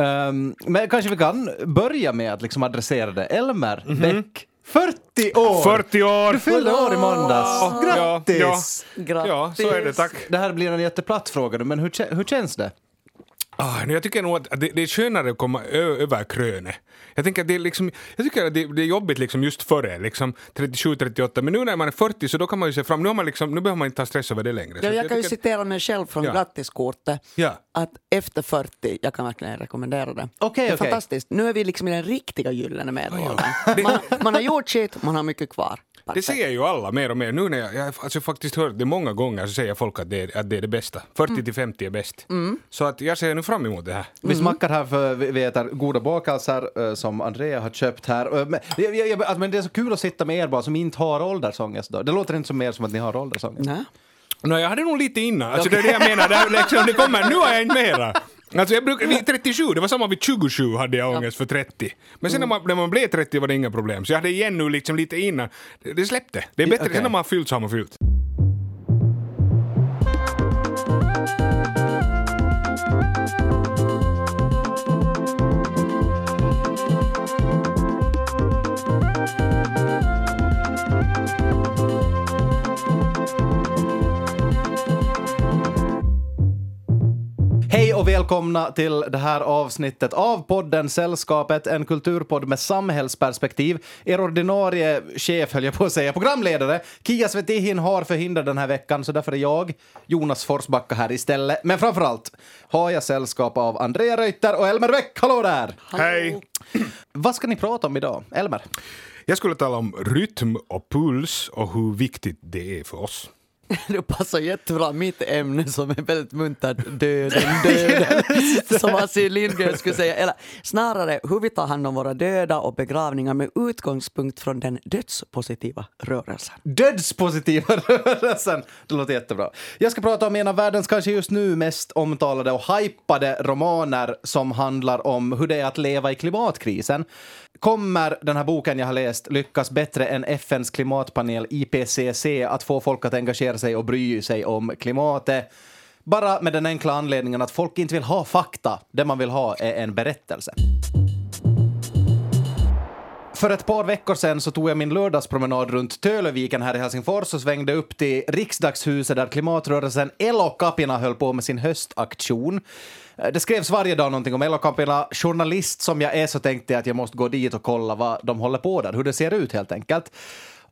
Um, men kanske vi kan börja med att liksom adressera det. Elmer Bäck, 40 år! 40 år! Du fyllde år i måndags. Ja, Grattis! Ja, ja, så är det, tack. Det här blir en jätteplatt fråga nu, men hur, hur känns det? Ah, jag tycker nog att det, det är skönare att komma över krönet. Jag tänker att det är liksom, jag tycker att det, det är jobbigt liksom just före, liksom 37-38, men nu när man är 40 så då kan man ju se fram, nu, har man liksom, nu behöver man inte ha stress över det längre. Ja, Så jag kan ju citera mig själv från Ja. grattiskortet. Ja. Att efter 40, jag kan verkligen rekommendera det. Okej, det är okej. fantastiskt. Nu är vi liksom i den riktiga gyllene medelåldern. Man, man har gjort shit, man har mycket kvar. Det säger ju alla mer och mer. Nu när jag, jag alltså faktiskt hört det många gånger så säger folk att det är, att det, är det bästa. 40 till 50 är bäst. Så att jag ser nu fram emot det här. Vi smackar här för vi äter goda bakelser eh, som Andrea har köpt här. Eh, Men, jag, jag, jag, alltså, men det är så kul att sitta med er bara som inte har åldersångest. Då. Det låter inte som mer som att ni har åldersångest. Nej. No, jag hade nog lite innan. Alltså, Det är det jag menar. Det, här, liksom, det kommer, nu har jag inte mera. Alltså jag brukar, vid 37, det var samma vid 27 hade jag ångest för 30. Men sen när man, när man blev 30 var det inga problem. Så jag hade igen nu liksom lite innan. Det, släppte. Det är bättre. Okej. Sen när man har fyllt så har man fyllt. Och välkomna till det här avsnittet av podden Sällskapet, en kulturpodd med samhällsperspektiv. Er ordinarie chef, höll jag på att säga, programledare, Kia Svetihin har förhinder den här veckan, så därför är jag, Jonas Forsbacka, här istället. Men framförallt har jag sällskap av Andrea Reuter och Elmer Bäck. Hallå där! Hej! Vad ska ni prata om idag? Elmer? Jag skulle tala om rytm och puls och hur viktigt det är för oss. Det passar jättebra mitt ämne som är väldigt muntert, döden, döden. som Astrid Lindgren skulle säga. Eller snarare hur vi tar hand om våra döda och begravningar med utgångspunkt från den dödspositiva rörelsen. Dödspositiva rörelsen. Det låter jättebra. Jag ska prata om en av världens kanske just nu mest omtalade och hypade romaner som handlar om hur det är att leva i klimatkrisen. Kommer den här boken jag har läst lyckas bättre än FNs klimatpanel IPCC att få folk att engagera sig och bryr sig om klimatet? Bara med den enkla anledningen att folk inte vill ha fakta. Det man vill ha är en berättelse. För ett par veckor sedan så tog jag min lördagspromenad runt Töleviken här i Helsingfors och svängde upp till Riksdagshuset där klimatrörelsen Elokapina höll på med sin höstaktion. Eh, det skrevs varje dag någonting om Elokapina. Journalist som jag är så tänkte jag att jag måste gå dit och kolla vad de håller på där, hur det ser ut helt enkelt.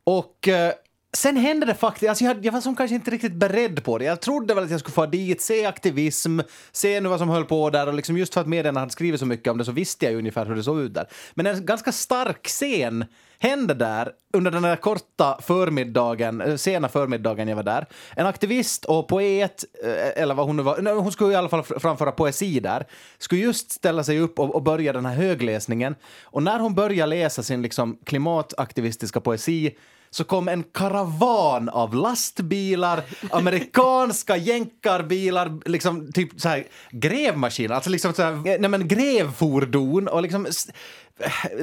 Och eh, sen hände det faktiskt, alltså jag, jag var som kanske inte riktigt beredd på det. Jag trodde väl att jag skulle få dit, se aktivism, se nu vad som höll på där och liksom just för att medierna hade skrivit så mycket om det så visste jag ju ungefär hur det såg ut där. Men en ganska stark scen hände där under den där korta förmiddagen, eh, sena förmiddagen jag var där. En aktivist och poet, eh, eller vad hon nu var, nej, hon skulle i alla fall framföra poesi där, skulle just ställa sig upp och, och börja den här högläsningen. Och när hon började läsa sin liksom klimataktivistiska poesi så kom en karavan av lastbilar, amerikanska jänkarbilar, liksom typ så här grävmaskiner, alltså liksom så här, nej men grävfordon och liksom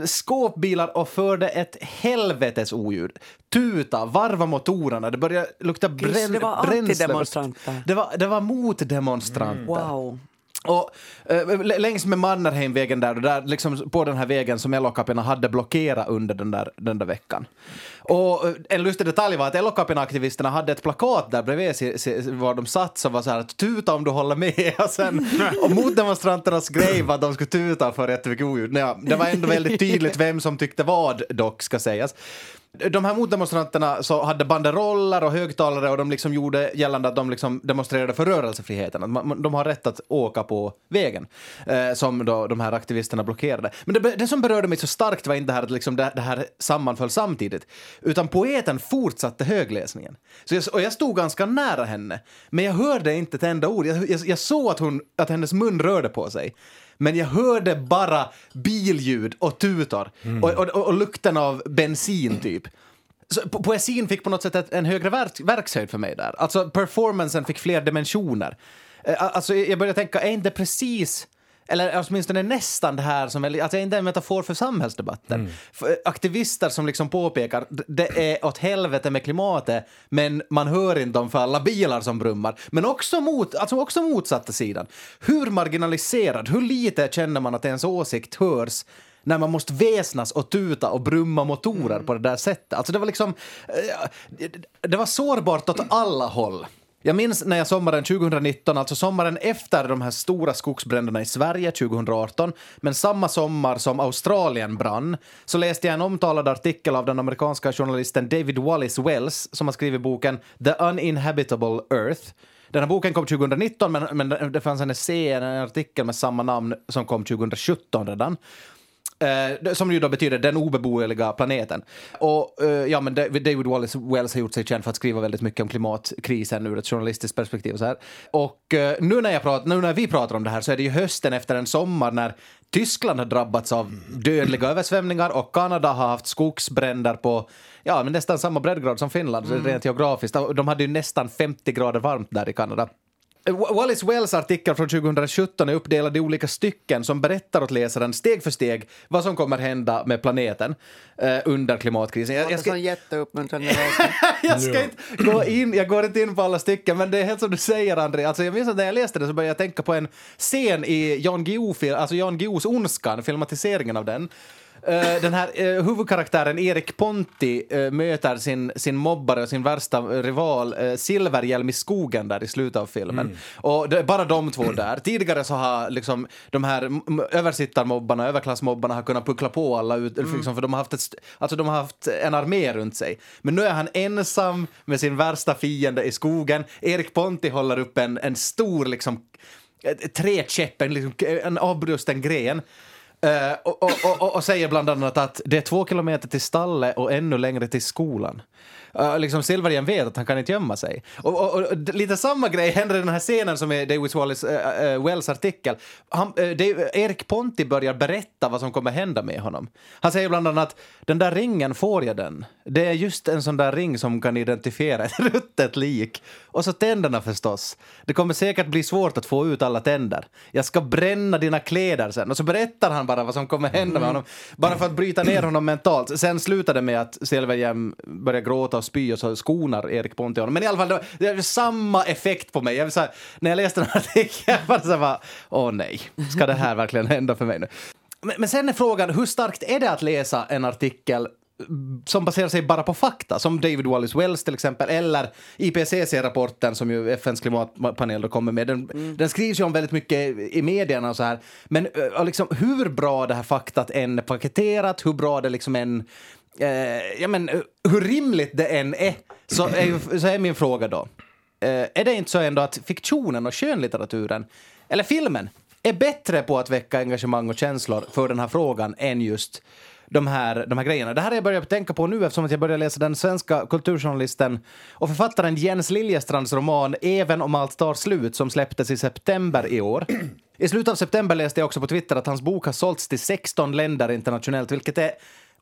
skåpbilar och förde ett helvetes oljud. Tuta, varva motorerna, det började lukta Just, bränn, det var bränsle. antidemonstranter. Det var, det var motdemonstranter. Wow. Och eh, längs med Mannerheimvägen där, där liksom på den här vägen som Elokapina hade blockerat under den där, den där veckan. Och eh, en lustig detalj var att Elokapina-aktivisterna hade ett plakat där bredvid si, si, var de satt som var så här att tuta om du håller med. Och, sen, och motdemonstranternas grej var att de skulle tuta för jättemycket oljud. Ja, det var ändå väldigt tydligt vem som tyckte vad dock ska sägas. De här motdemonstranterna så hade banderoller och högtalare och de liksom gjorde gällande att de liksom demonstrerade för rörelsefriheten. Att man, de har rätt att åka på vägen eh, som då de här aktivisterna blockerade. Men det, det som berörde mig så starkt var inte det här att liksom det, det här sammanföll samtidigt, utan poeten fortsatte högläsningen. Så jag, och jag stod ganska nära henne, men jag hörde inte ett enda ord. Jag, jag, jag såg att, hon, att hennes mun rörde på sig. Men jag hörde bara billjud och tutor och, och, och, och lukten av bensin typ. Så po- poesin fick på något sätt ett, en högre verk, verkshöjd för mig där. Alltså performancen fick fler dimensioner. Eh, Alltså jag började tänka, är inte precis eller åtminstone nästan det här som är, alltså inte en metafor för samhällsdebatten. För aktivister som liksom påpekar det är åt helvete med klimatet men man hör inte dem för alla bilar som brummar. Men också, mot, alltså också motsatta sidan. Hur marginaliserad, hur lite känner man att ens åsikt hörs när man måste väsnas och tuta och brumma motorer på det där sättet. Alltså det var liksom... eh, Det var sårbart åt alla håll. Jag minns när jag sommaren 2019, alltså sommaren efter de här stora skogsbränderna i Sverige 2018, men samma sommar som Australien brann, så läste jag en omtalad artikel av den amerikanska journalisten David Wallace Wells som har skrivit boken The Uninhabitable Earth. Den här boken kom 2019, men, men det fanns en essä, en artikel med samma namn som kom 2017 redan. Eh, som ju då betyder den obeboeliga planeten. Och eh, ja, men David Wallace Wells har gjort sig känd för att skriva väldigt mycket om klimatkrisen ur ett journalistiskt perspektiv. Och så här. Och eh, nu, när jag pratar, nu när vi pratar om det här så är det ju hösten efter en sommar när Tyskland har drabbats av dödliga översvämningar och Kanada har haft skogsbränder på ja, men nästan samma breddgrad som Finland, så rent geografiskt. De hade ju nästan 50 grader varmt där i Kanada. Wa- Wallace Wells artikel från 2017 är uppdelad i olika stycken som berättar åt läsaren steg för steg vad som kommer hända med planeten eh, under klimatkrisen. Jag, jag, ska, jätteuppmuntrande jag ska inte gå in, jag går inte in på alla stycken, men det är helt som du säger, André. Alltså, jag minns att när jag läste det så började jag tänka på en scen i Jan Guillou, alltså Jan Guillous Ondskan, filmatiseringen av den. Eh, den här uh, huvudkaraktären Erik Ponti eh, möter sin, sin mobbare och sin värsta rival Silverhjälm i skogen där i slutet av filmen. Och det är bara de två där. Tidigare så har liksom de här översittarmobbarna, överklassmobbarna har kunnat puckla på alla ut, liksom, för de har, haft ett, alltså de har haft en armé runt sig. Men nu är han ensam med sin värsta fiende i skogen. Erik Ponti håller upp en, en stor liksom, ett träkäpp, en, liksom, en avbrusten gren. Eh, och, och, och, och säger bland annat att det är två kilometer till stallet och ännu längre till skolan. Uh, liksom Silverhjälm vet att han kan inte gömma sig. Och, och, och lite samma grej händer i den här scenen som är David Wallace eh, Wells artikel. Han, det, Erik Ponti börjar berätta vad som kommer hända med honom. Han säger bland annat den där ringen, får jag den? Det är just en sån där ring som kan identifiera ett ruttet lik. Och så tänderna förstås. Det kommer säkert bli svårt att få ut alla tänder. Jag ska bränna dina kläder sen. Och så berättar han bara vad som kommer hända med honom. Bara för att bryta ner honom mentalt. Sen slutar det med att Silverhjelm börjar gråta och spy och så skonar Erik Ponti honom. Men i alla fall, det var, det var samma effekt på mig. Jag vill säga, när jag läste den här artikeln det så här bara, åh nej, ska det här verkligen hända för mig nu? Men, men sen är frågan, hur starkt är det att läsa en artikel som baserar sig bara på fakta, som David Wallace Wells till exempel, eller IPCC-rapporten som ju FNs klimatpanel då kommer med. Den, den skrivs ju om väldigt mycket i medierna och så här. Men eh, liksom, hur bra det här faktat än är paketerat, hur bra det liksom än eh, ja, men, eh, hur rimligt det än är, så är, ju- så är min fråga då. Eh, är det inte så ändå att fiktionen och skönlitteraturen, eller filmen, är bättre på att väcka engagemang och känslor för den här frågan än just de här, de här grejerna. Det här har jag börjat tänka på nu eftersom att jag började läsa den svenska kulturjournalisten och författaren Jens Liljestrands roman Även om allt tar slut som släpptes i september i år. I slutet av september läste jag också på Twitter att hans bok har sålts till 16 länder internationellt, vilket är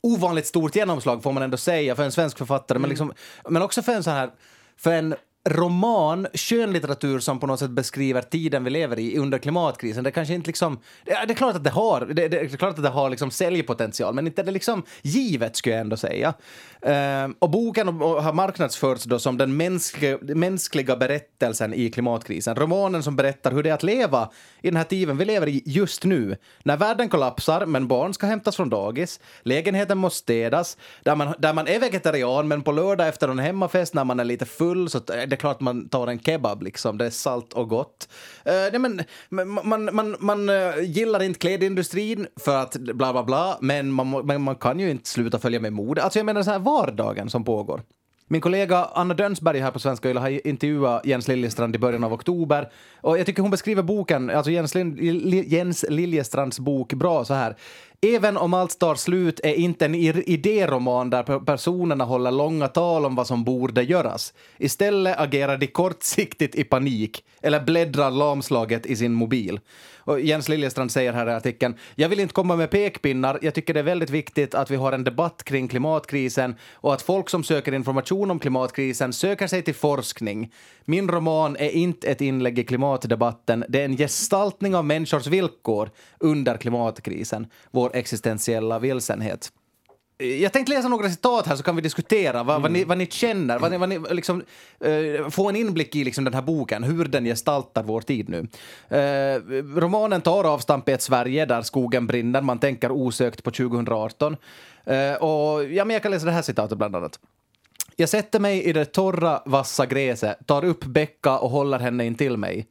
ovanligt stort genomslag får man ändå säga för en svensk författare, men, liksom, men också för en sån här, för en roman, skönlitteratur som på något sätt beskriver tiden vi lever i under klimatkrisen. Det kanske inte liksom, det är, det är klart att det har, det, det är klart att det har liksom säljpotential, men inte är det liksom givet skulle jag ändå säga. Ehm, och boken har marknadsförts då som den mänskliga, mänskliga berättelsen i klimatkrisen. Romanen som berättar hur det är att leva i den här tiden vi lever i just nu. När världen kollapsar, men barn ska hämtas från dagis, lägenheten måste städas, där man, där man är vegetarian, men på lördag efter en hemmafest när man är lite full så det är klart man tar en kebab liksom. Det är salt och gott. Uh, nej, men, man, man, man, man eh, gillar inte klädindustrin för att bla bla bla, men man, men man kan ju inte sluta följa med mode. Alltså jag menar så här vardagen som pågår. Min kollega Anna Dönsberg här på Svenska Yle har intervjuat Jens Liljestrand i början av oktober. Och jag tycker hon beskriver boken, alltså Jens, Lin- Jens Liljestrands bok bra så här. Även om allt tar slut är inte en idéroman där personerna håller långa tal om vad som borde göras. Istället agerar de kortsiktigt i panik eller bläddrar lamslaget i sin mobil. Och Jens Liljestrand säger här i artikeln, jag vill inte komma med pekpinnar, jag tycker det är väldigt viktigt att vi har en debatt kring klimatkrisen och att folk som söker information om klimatkrisen söker sig till forskning. Min roman är inte ett inlägg i klimatdebatten, det är en gestaltning av människors villkor under klimatkrisen, vår existentiella vilsenhet. Jag tänkte läsa några citat här så kan vi diskutera vad, vad, ni, vad ni känner, vad ni, vad ni liksom, eh, få en inblick i liksom den här boken, hur den gestaltar vår tid nu. Eh, romanen tar avstamp i ett Sverige där skogen brinner, man tänker osökt på 2018. Eh, och, ja, men jag kan läsa det här citatet bland annat. Jag sätter mig i det torra, vassa gräset, tar upp Becka och håller henne in till mig.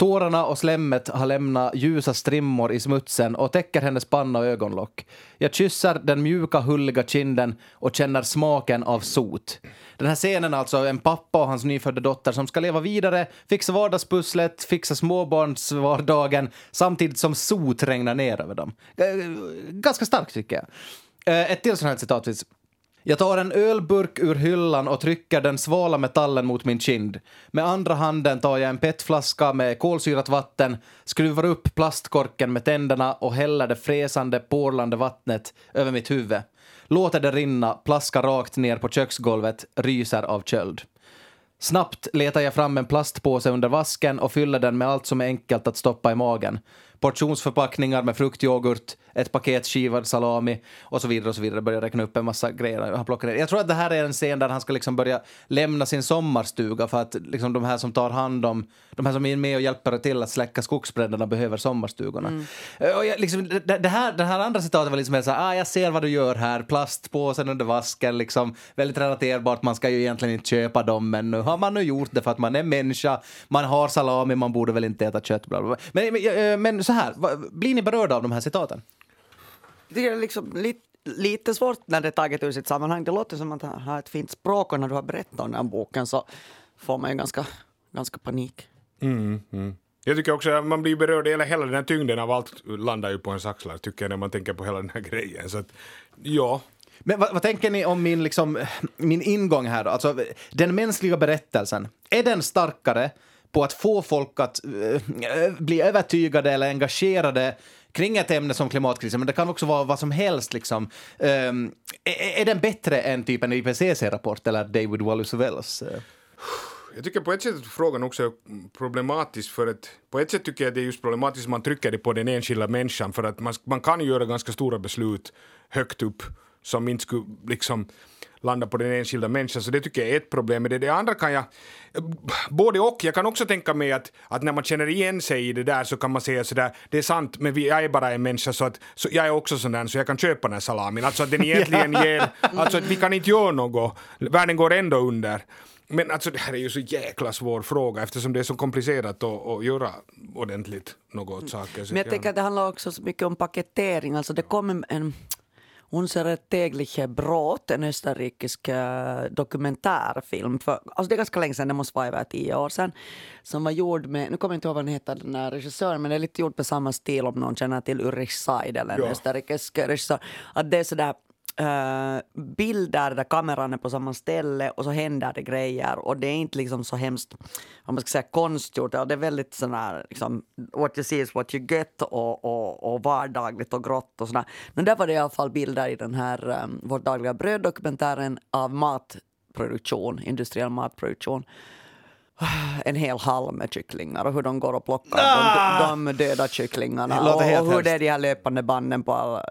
Tårarna och slemmet har lämnat ljusa strimmor i smutsen och täcker hennes panna och ögonlock. Jag kysser den mjuka, hulliga kinden och känner smaken av sot. Den här scenen är alltså en pappa och hans nyfödda dotter som ska leva vidare, fixa vardagspusslet, fixa småbarnsvardagen samtidigt som sot regnar ner över dem. Ganska starkt tycker jag. Eh, ett till sånt här citat finns. Jag tar en ölburk ur hyllan och trycker den svala metallen mot min kind. Med andra handen tar jag en petflaska med kolsyrat vatten, skruvar upp plastkorken med tänderna och häller det fräsande, porlande vattnet över mitt huvud. Låter det rinna, plaskar rakt ner på köksgolvet, ryser av köld. Snabbt letar jag fram en plastpåse under vasken och fyller den med allt som är enkelt att stoppa i magen. Portionsförpackningar med fruktyoghurt, ett paket skivad salami och så vidare och så vidare. Börjar räkna upp en massa grejer han plockar ner. Jag tror att det här är en scen där han ska liksom börja lämna sin sommarstuga för att liksom de här som tar hand om, de här som är med och hjälper till att släcka skogsbränderna behöver sommarstugorna. Eh, Och jag, liksom, det, det, här, det här andra citatet var liksom helt så här, ah, jag ser vad du gör här, plastpåsen under vasken, liksom väldigt relaterbart, man ska ju egentligen inte köpa dem men nu har man nu gjort det för att man är människa, man har salami, man borde väl inte äta kött, bla bla bla. Men, men, eh, men så här, blir ni berörda av de här citaten? Det är liksom lite, lite svårt när det är taget ur sitt sammanhang. Det låter som att han har ett fint språk och när du har berättat om den här boken så får man ju ganska, ganska panik. Jag tycker också att man blir berörd, eller hela den här tyngden av allt landar ju på ens axlar tycker jag när man tänker på hela den här grejen. Så att, ja. Men vad, vad tänker ni om min, liksom, min ingång här då? Alltså, den mänskliga berättelsen, är den starkare på att få folk att eh, bli övertygade eller engagerade kring ett ämne som klimatkrisen, men det kan också vara vad som helst. Liksom. Ehm, är, är den bättre än typ en IPCC-rapport eller David Wallace-Wells? Eh? Jag tycker på ett sätt att frågan också är problematisk för att på ett sätt tycker jag det är just problematiskt att man trycker det på den enskilda människan för att man, man kan ju göra ganska stora beslut högt upp som inte skulle liksom landa på den enskilda människan. Så det tycker jag är ett problem. Men det, det andra kan jag, både och. Jag kan också tänka mig att, att när man känner igen sig i det där så kan man säga sådär, det är sant men vi, jag är bara en människa så att så jag är också sån där så jag kan köpa den här salamin. Alltså att den egentligen ger, alltså att vi kan inte göra något. Världen går ändå under. Men alltså det här är ju så jäkla svår fråga eftersom det är så komplicerat att, att göra ordentligt något åt saker. Men jag ja. tänker att det handlar också så mycket om paketering. Alltså det kom en, en Unsere tägliche Brot, en österrikisk eh, dokumentärfilm. För, alltså det är ganska länge sedan, det måste vara över tio år sedan. Som var gjord med, nu kommer jag inte ihåg vad den heter, den här regissören, men det är lite gjort på samma stil om någon känner till Ulrich Seidel, en Ja. österrikisk regissör. Att det är sådär Eh, bilder där kameran är på samma ställe och så händer det grejer och det är inte liksom så hemskt, vad man ska säga, konstgjort. Ja, det är väldigt sån här, liksom, what you see is what you get och, och, och vardagligt och grått och sådär. Men där var det i alla fall bilder i den här um, Vårt dagliga bröd-dokumentären av matproduktion, industriell matproduktion en hel hall med kycklingar och hur de går och plockar Ah! de, de döda kycklingarna och, och hur det är de här löpande banden på all,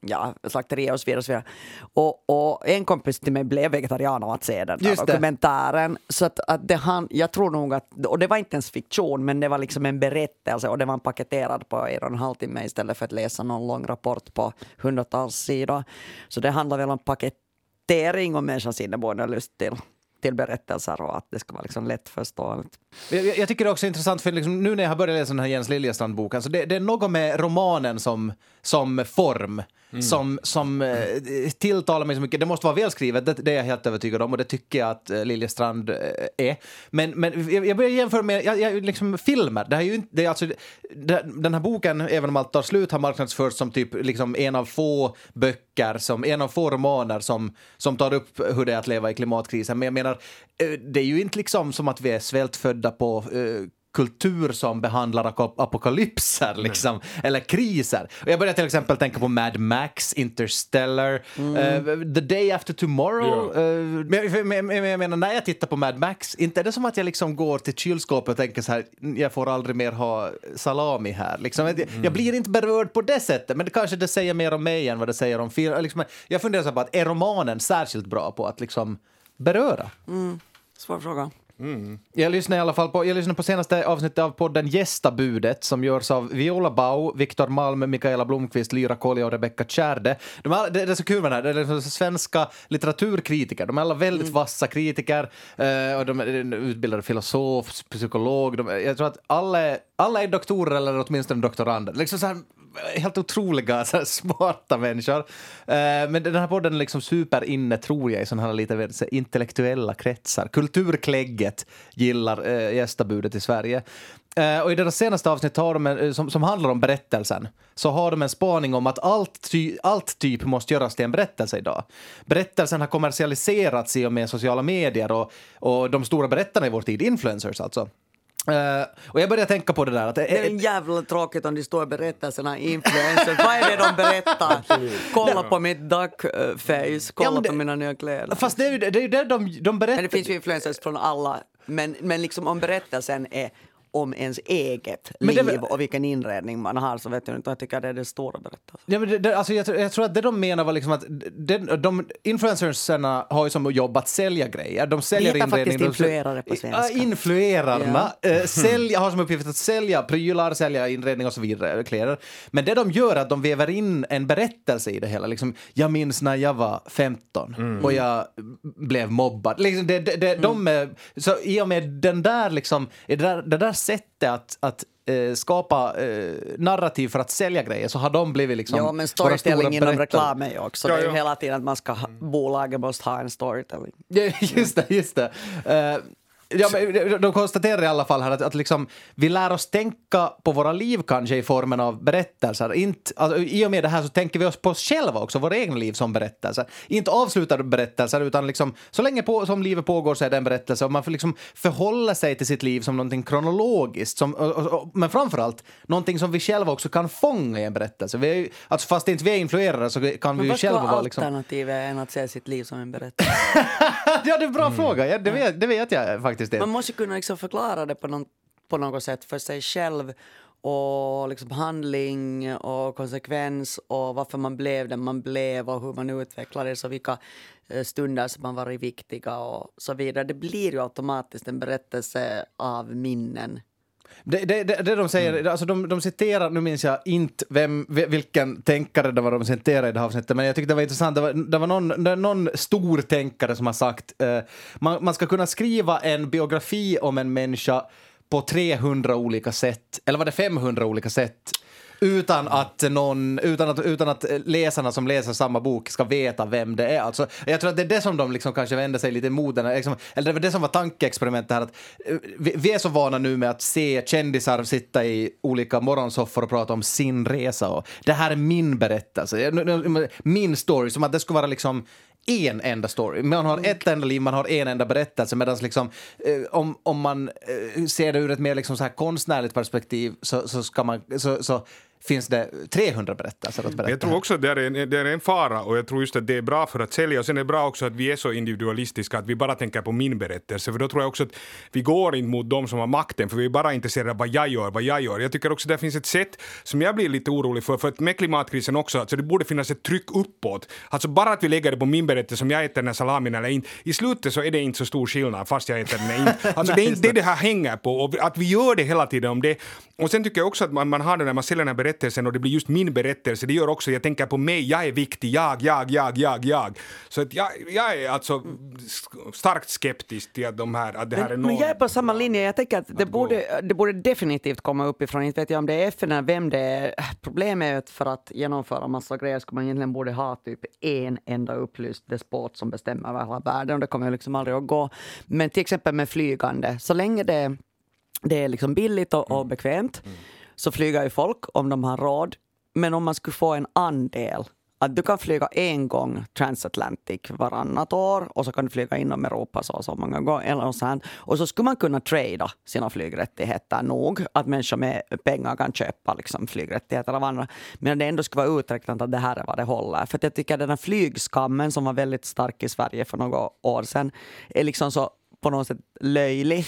ja, slakterier och så vidare. Och, så vidare. Och, och en kompis till mig blev vegetarian av att se den där dokumentären. Så att, att det han, jag tror nog att, och det var inte ens fiktion men det var liksom en berättelse och det var paketerad på en och en halv timme istället för att läsa någon lång rapport på hundratals sidor. Så det handlar väl om paketering och människans inneboende lust till till berättelser och att det ska vara liksom lättförståeligt. Jag, jag, tycker det är också intressant, för liksom, nu när jag har börjat läsa den här Jens Liljestrand-boken, så det, det är något med romanen som, som form Mm. som, som eh, tilltalar mig så mycket. Det måste vara välskrivet, det, det är jag helt övertygad om och det tycker jag att eh, Liljestrand eh, är. Men, men jag, jag börjar jämföra med jag, jag, liksom, filmer. Det här är ju inte, det är alltså, det, den här boken, även om allt tar slut, har marknadsförts som typ liksom en av få böcker, som en av få romaner som, som tar upp hur det är att leva i klimatkrisen. Men jag menar, eh, det är ju inte liksom som att vi är svältfödda på eh, kultur som behandlar ap- apokalypser liksom, eller kriser. Och jag börjar till exempel tänka på Mad Max, Interstellar, eh, The Day After Tomorrow. Ja. eh, men, men, men jag menar, när jag tittar på Mad Max, inte är det som att jag liksom går till kylskåpet och tänker så här, jag får aldrig mer ha salami här. Liksom, jag, jag blir inte berörd på det sättet, men det kanske det säger mer om mig än vad det säger om film. Liksom, jag funderar så här på att är romanen särskilt bra på att liksom beröra? Svår fråga. Jag lyssnar i alla fall på, jag lyssnar på senaste avsnittet av podden Gästabudet som görs av Viola Bau, Viktor Malm, Mikaela Blomqvist, Lyra Kolja och Rebecca Tjärde. De är, det, det är så kul med det här, det är liksom svenska litteraturkritiker. De är alla väldigt vassa kritiker eh, och de är utbildade filosof, psykolog. De, jag tror att alla, alla är doktorer eller åtminstone doktorander. Liksom så här, helt otroliga så här, smarta människor. Eh, men den här podden är liksom superinne, tror jag, i sådana här lite så här, intellektuella kretsar. Kulturklägget gillar eh, gästabudet i Sverige. Eh, och i deras senaste avsnitt har de en, eh, som, som handlar om berättelsen så har de en spaning om att allt, ty, allt typ måste göras till en berättelse idag. Berättelsen har kommersialiserats i och med sociala medier och, och de stora berättarna i vår tid, influencers alltså. Eh, och jag börjar tänka på det där att det är en jävla tråkigt om de står berättelserna i influencers. Vad är det de berättar? Kolla på mitt duckface, kolla Ja, det- på mina nya kläder. Fast det är ju det, är det de, de berättar. Men det finns ju influencers från alla. Men, men liksom om berättelsen är om ens eget Men det- liv och vilken inredning man har så vet jag inte. Jag tycker det är det stora berättelsen. Ja, men det, det, alltså jag, tror- jag tror att det de menar var liksom att de, de influencersarna har ju som jobb att sälja grejer. De säljer heter faktiskt inredning, de säl- influerare på svenska. Ja, influerarna eh, sälja, har som uppgift att sälja prylar, sälja inredning och så vidare, kläder. Men det de gör är att de väver in en berättelse i det hela. Liksom, jag minns när jag var 15 och jag blev mobbad. Liksom, det, det, det, de, eh, så I och med den där, liksom, det, där, det där sättet att, att eh, skapa eh, narrativ för att sälja grejer så har de blivit liksom Ja, men storytelling inom reklam är ju också. Ja, det är ju ja. hela tiden att man ska ha, bolaget måste ha en storytelling. Ja, just det, just det. Eh, ja, de konstaterar i alla fall här att, att liksom, vi lär oss tänka på våra liv kanske i formen av berättelser. Inte, alltså, I och med det här så tänker vi oss på oss själva också, våra egna liv som berättelser. Inte avslutade berättelser utan liksom, så länge på, som livet pågår så är det en berättelse och man får liksom förhålla sig till sitt liv som någonting kronologiskt. Som, och, och, och, men framförallt någonting som vi själva också kan fånga i en berättelse. Vi är, ju- alltså, fast inte vi är influerade så kan vi Men ju vad ska själva vara liksom... alternativet än att se sitt liv som en berättelse? ja, det är en bra fråga. Ja, det, vet, det vet jag faktiskt inte. Man måste kunna liksom förklara det på, någon, på något sätt för sig själv och liksom handling och konsekvens och varför man blev den man blev och hur man utvecklades och vilka eh, stunder som man varit viktiga och så vidare. Det blir ju automatiskt en berättelse av minnen. Det, det, det, det de säger, alltså de, de citerar, nu minns jag inte vem, vi- vilken tänkare det var de citerade i det här avsnittet, men jag tyckte det var intressant. Det var, det var någon, det är någon stor tänkare som har sagt eh, man, man ska kunna skriva en biografi om en människa på 300 olika sätt, eller var det 500 olika sätt? Utan att, någon, utan, att, utan att läsarna som läser samma bok ska veta vem det är. Alltså, jag tror att det är det som de liksom kanske vänder sig lite emot. den här, Liksom, eller det var det som var tankeexperimentet här. Att, eh, vi, vi är så vana nu med att se kändisar sitta i olika morgonsoffor och prata om sin resa. Och, det här är min berättelse, min story. Som att det skulle vara liksom en enda story. Man har ett enda liv, man har en enda berättelse. Medan liksom, eh, om, om man eh, ser det ur ett mer liksom så här konstnärligt perspektiv så, så, ska man, så, så finns det 300 berättelser att berätta. Jag tror också att det är, en, det är en fara och jag tror just att det är bra för att sälja och sen är det bra också att vi är så individualistiska att vi bara tänker på min berättelse för då tror jag också att vi går in mot de som har makten för vi är bara intresserade av vad jag gör, vad jag gör. Jag tycker också att det finns ett sätt som jag blir lite orolig för, för att med klimatkrisen också, alltså det borde finnas ett tryck uppåt. Alltså bara att vi lägger det på min berättelse om jag äter den här salamin eller inte, i slutet så är det inte så stor skillnad fast jag äter den inte. Alltså det är inte det det här hänger på och att vi gör det hela tiden om det. Och sen tycker jag också att man, man har det när man säljer den här berättelsen och det blir just min berättelse, det gör också, jag tänker på mig, jag är viktig, jag, jag, jag, jag, jag. Så att jag, jag är alltså starkt skeptisk till att, de här, att det här är Men, någon... men jag är på samma linje. Jag tänker att det borde, det borde definitivt komma uppifrån. Inte vet jag om det är FN eller vem det är. Problemet är att för att genomföra massa grejer skulle man egentligen borde ha typ en enda upplyst despot som bestämmer över hela världen och det kommer ju liksom aldrig att gå. Men till exempel med flygande, så länge det, det är liksom billigt och, och bekvämt så flyger ju folk om de har råd. Men om man skulle få en andel att du kan flyga en gång transatlantic varannat år och så kan du flyga inom Europa så och så många gånger. Eller sånt. Och så skulle man kunna trada sina flygrättigheter nog att människor med pengar kan köpa liksom, flygrättigheter av andra. Men det ändå skulle vara uträknat att det här är vad det håller. För att jag tycker att den här flygskammen som var väldigt stark i Sverige för några år sedan är liksom så på något sätt löjlig.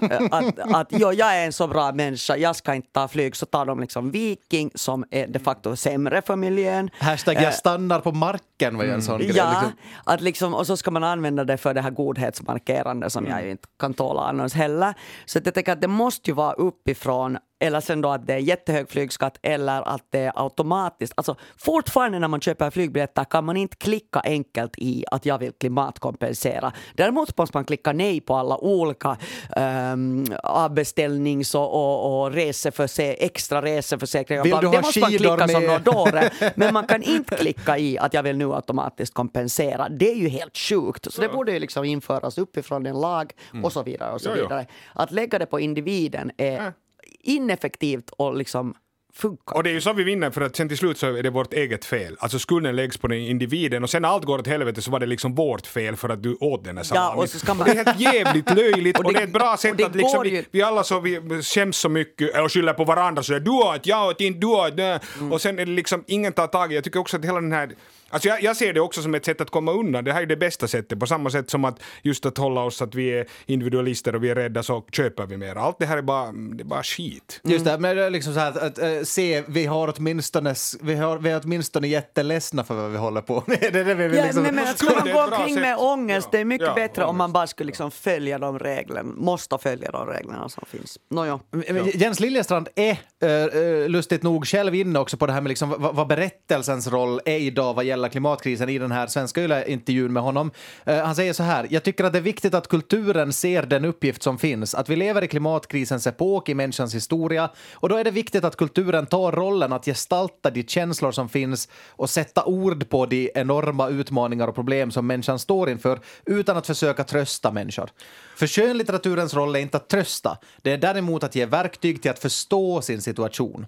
att, att jo, jag är en så bra människa, jag ska inte ta flyg. Så tar de liksom Viking som är de facto sämre för miljön. Hashtag Eh, jag stannar på marken var ju en sån grej. Ja, Liksom. att liksom, och så ska man använda det för det här godhetsmarkerande som jag ju inte kan tåla annars heller. Så jag tänker att det måste ju vara uppifrån eller sen då att det är jättehög flygskatt eller att det är automatiskt. Alltså fortfarande när man köper flygbiljetter kan man inte klicka enkelt i att jag vill klimatkompensera. Däremot måste man klicka nej på alla olika um, avbeställnings och, och, och reseförse, extra reseförsäkringar. Vill du det ha måste man klicka som med? några dåre. Men man kan inte klicka i att jag vill nu automatiskt kompensera. Det är ju helt sjukt. Så det borde ju liksom införas uppifrån en lag och så vidare. och så vidare. Att lägga det på individen är ineffektivt och liksom funkar. Och det är ju så vi vinner för att sen till slut så är det vårt eget fel. Alltså skulden läggs på den individen och sen när allt går åt helvete så var det liksom vårt fel för att du åt den här salamin. och så ska man- det är helt jävligt löjligt och, Och det, det- är ett bra sätt det att liksom vi, vi alla så vi skäms så mycket och skyller på varandra så du åt, jag åt, inte du åt. nä." Mm. Och sen är det liksom ingen tar tag i. Jag tycker också att hela den här Alltså jag, jag ser det också som ett sätt att komma undan. Det här är det bästa sättet. På samma sätt som att just att hålla oss att vi är individualister och vi är rädda så köper vi mer. Allt det här är bara, det är bara skit. Just det, men det är liksom så här att, att, eh, se, vi har åtminstone, vi har, vi är åtminstone jätteledsna för vad vi håller på med. Det är det vi vill Ja, liksom... nej, men att Ja, man är gå omkring med ångest, Ja. det är mycket Ja, bättre om ångest. man bara skulle liksom följa de reglerna, måste följa de reglerna som finns. Nåja. Men Jens Liljestrand är uh, lustigt nog själv inne också på det här med liksom vad, vad berättelsens roll är idag vad gäller klimatkrisen i den här svenska intervjun med honom. Eh, han säger så här, jag tycker att det är viktigt att kulturen ser den uppgift som finns, att vi lever i klimatkrisens epok i människans historia och då är det viktigt att kulturen tar rollen att gestalta de känslor som finns och sätta ord på de enorma utmaningar och problem som människan står inför utan att försöka trösta människor. För skönlitteraturens roll är inte att trösta, det är däremot att ge verktyg till att förstå sin situation.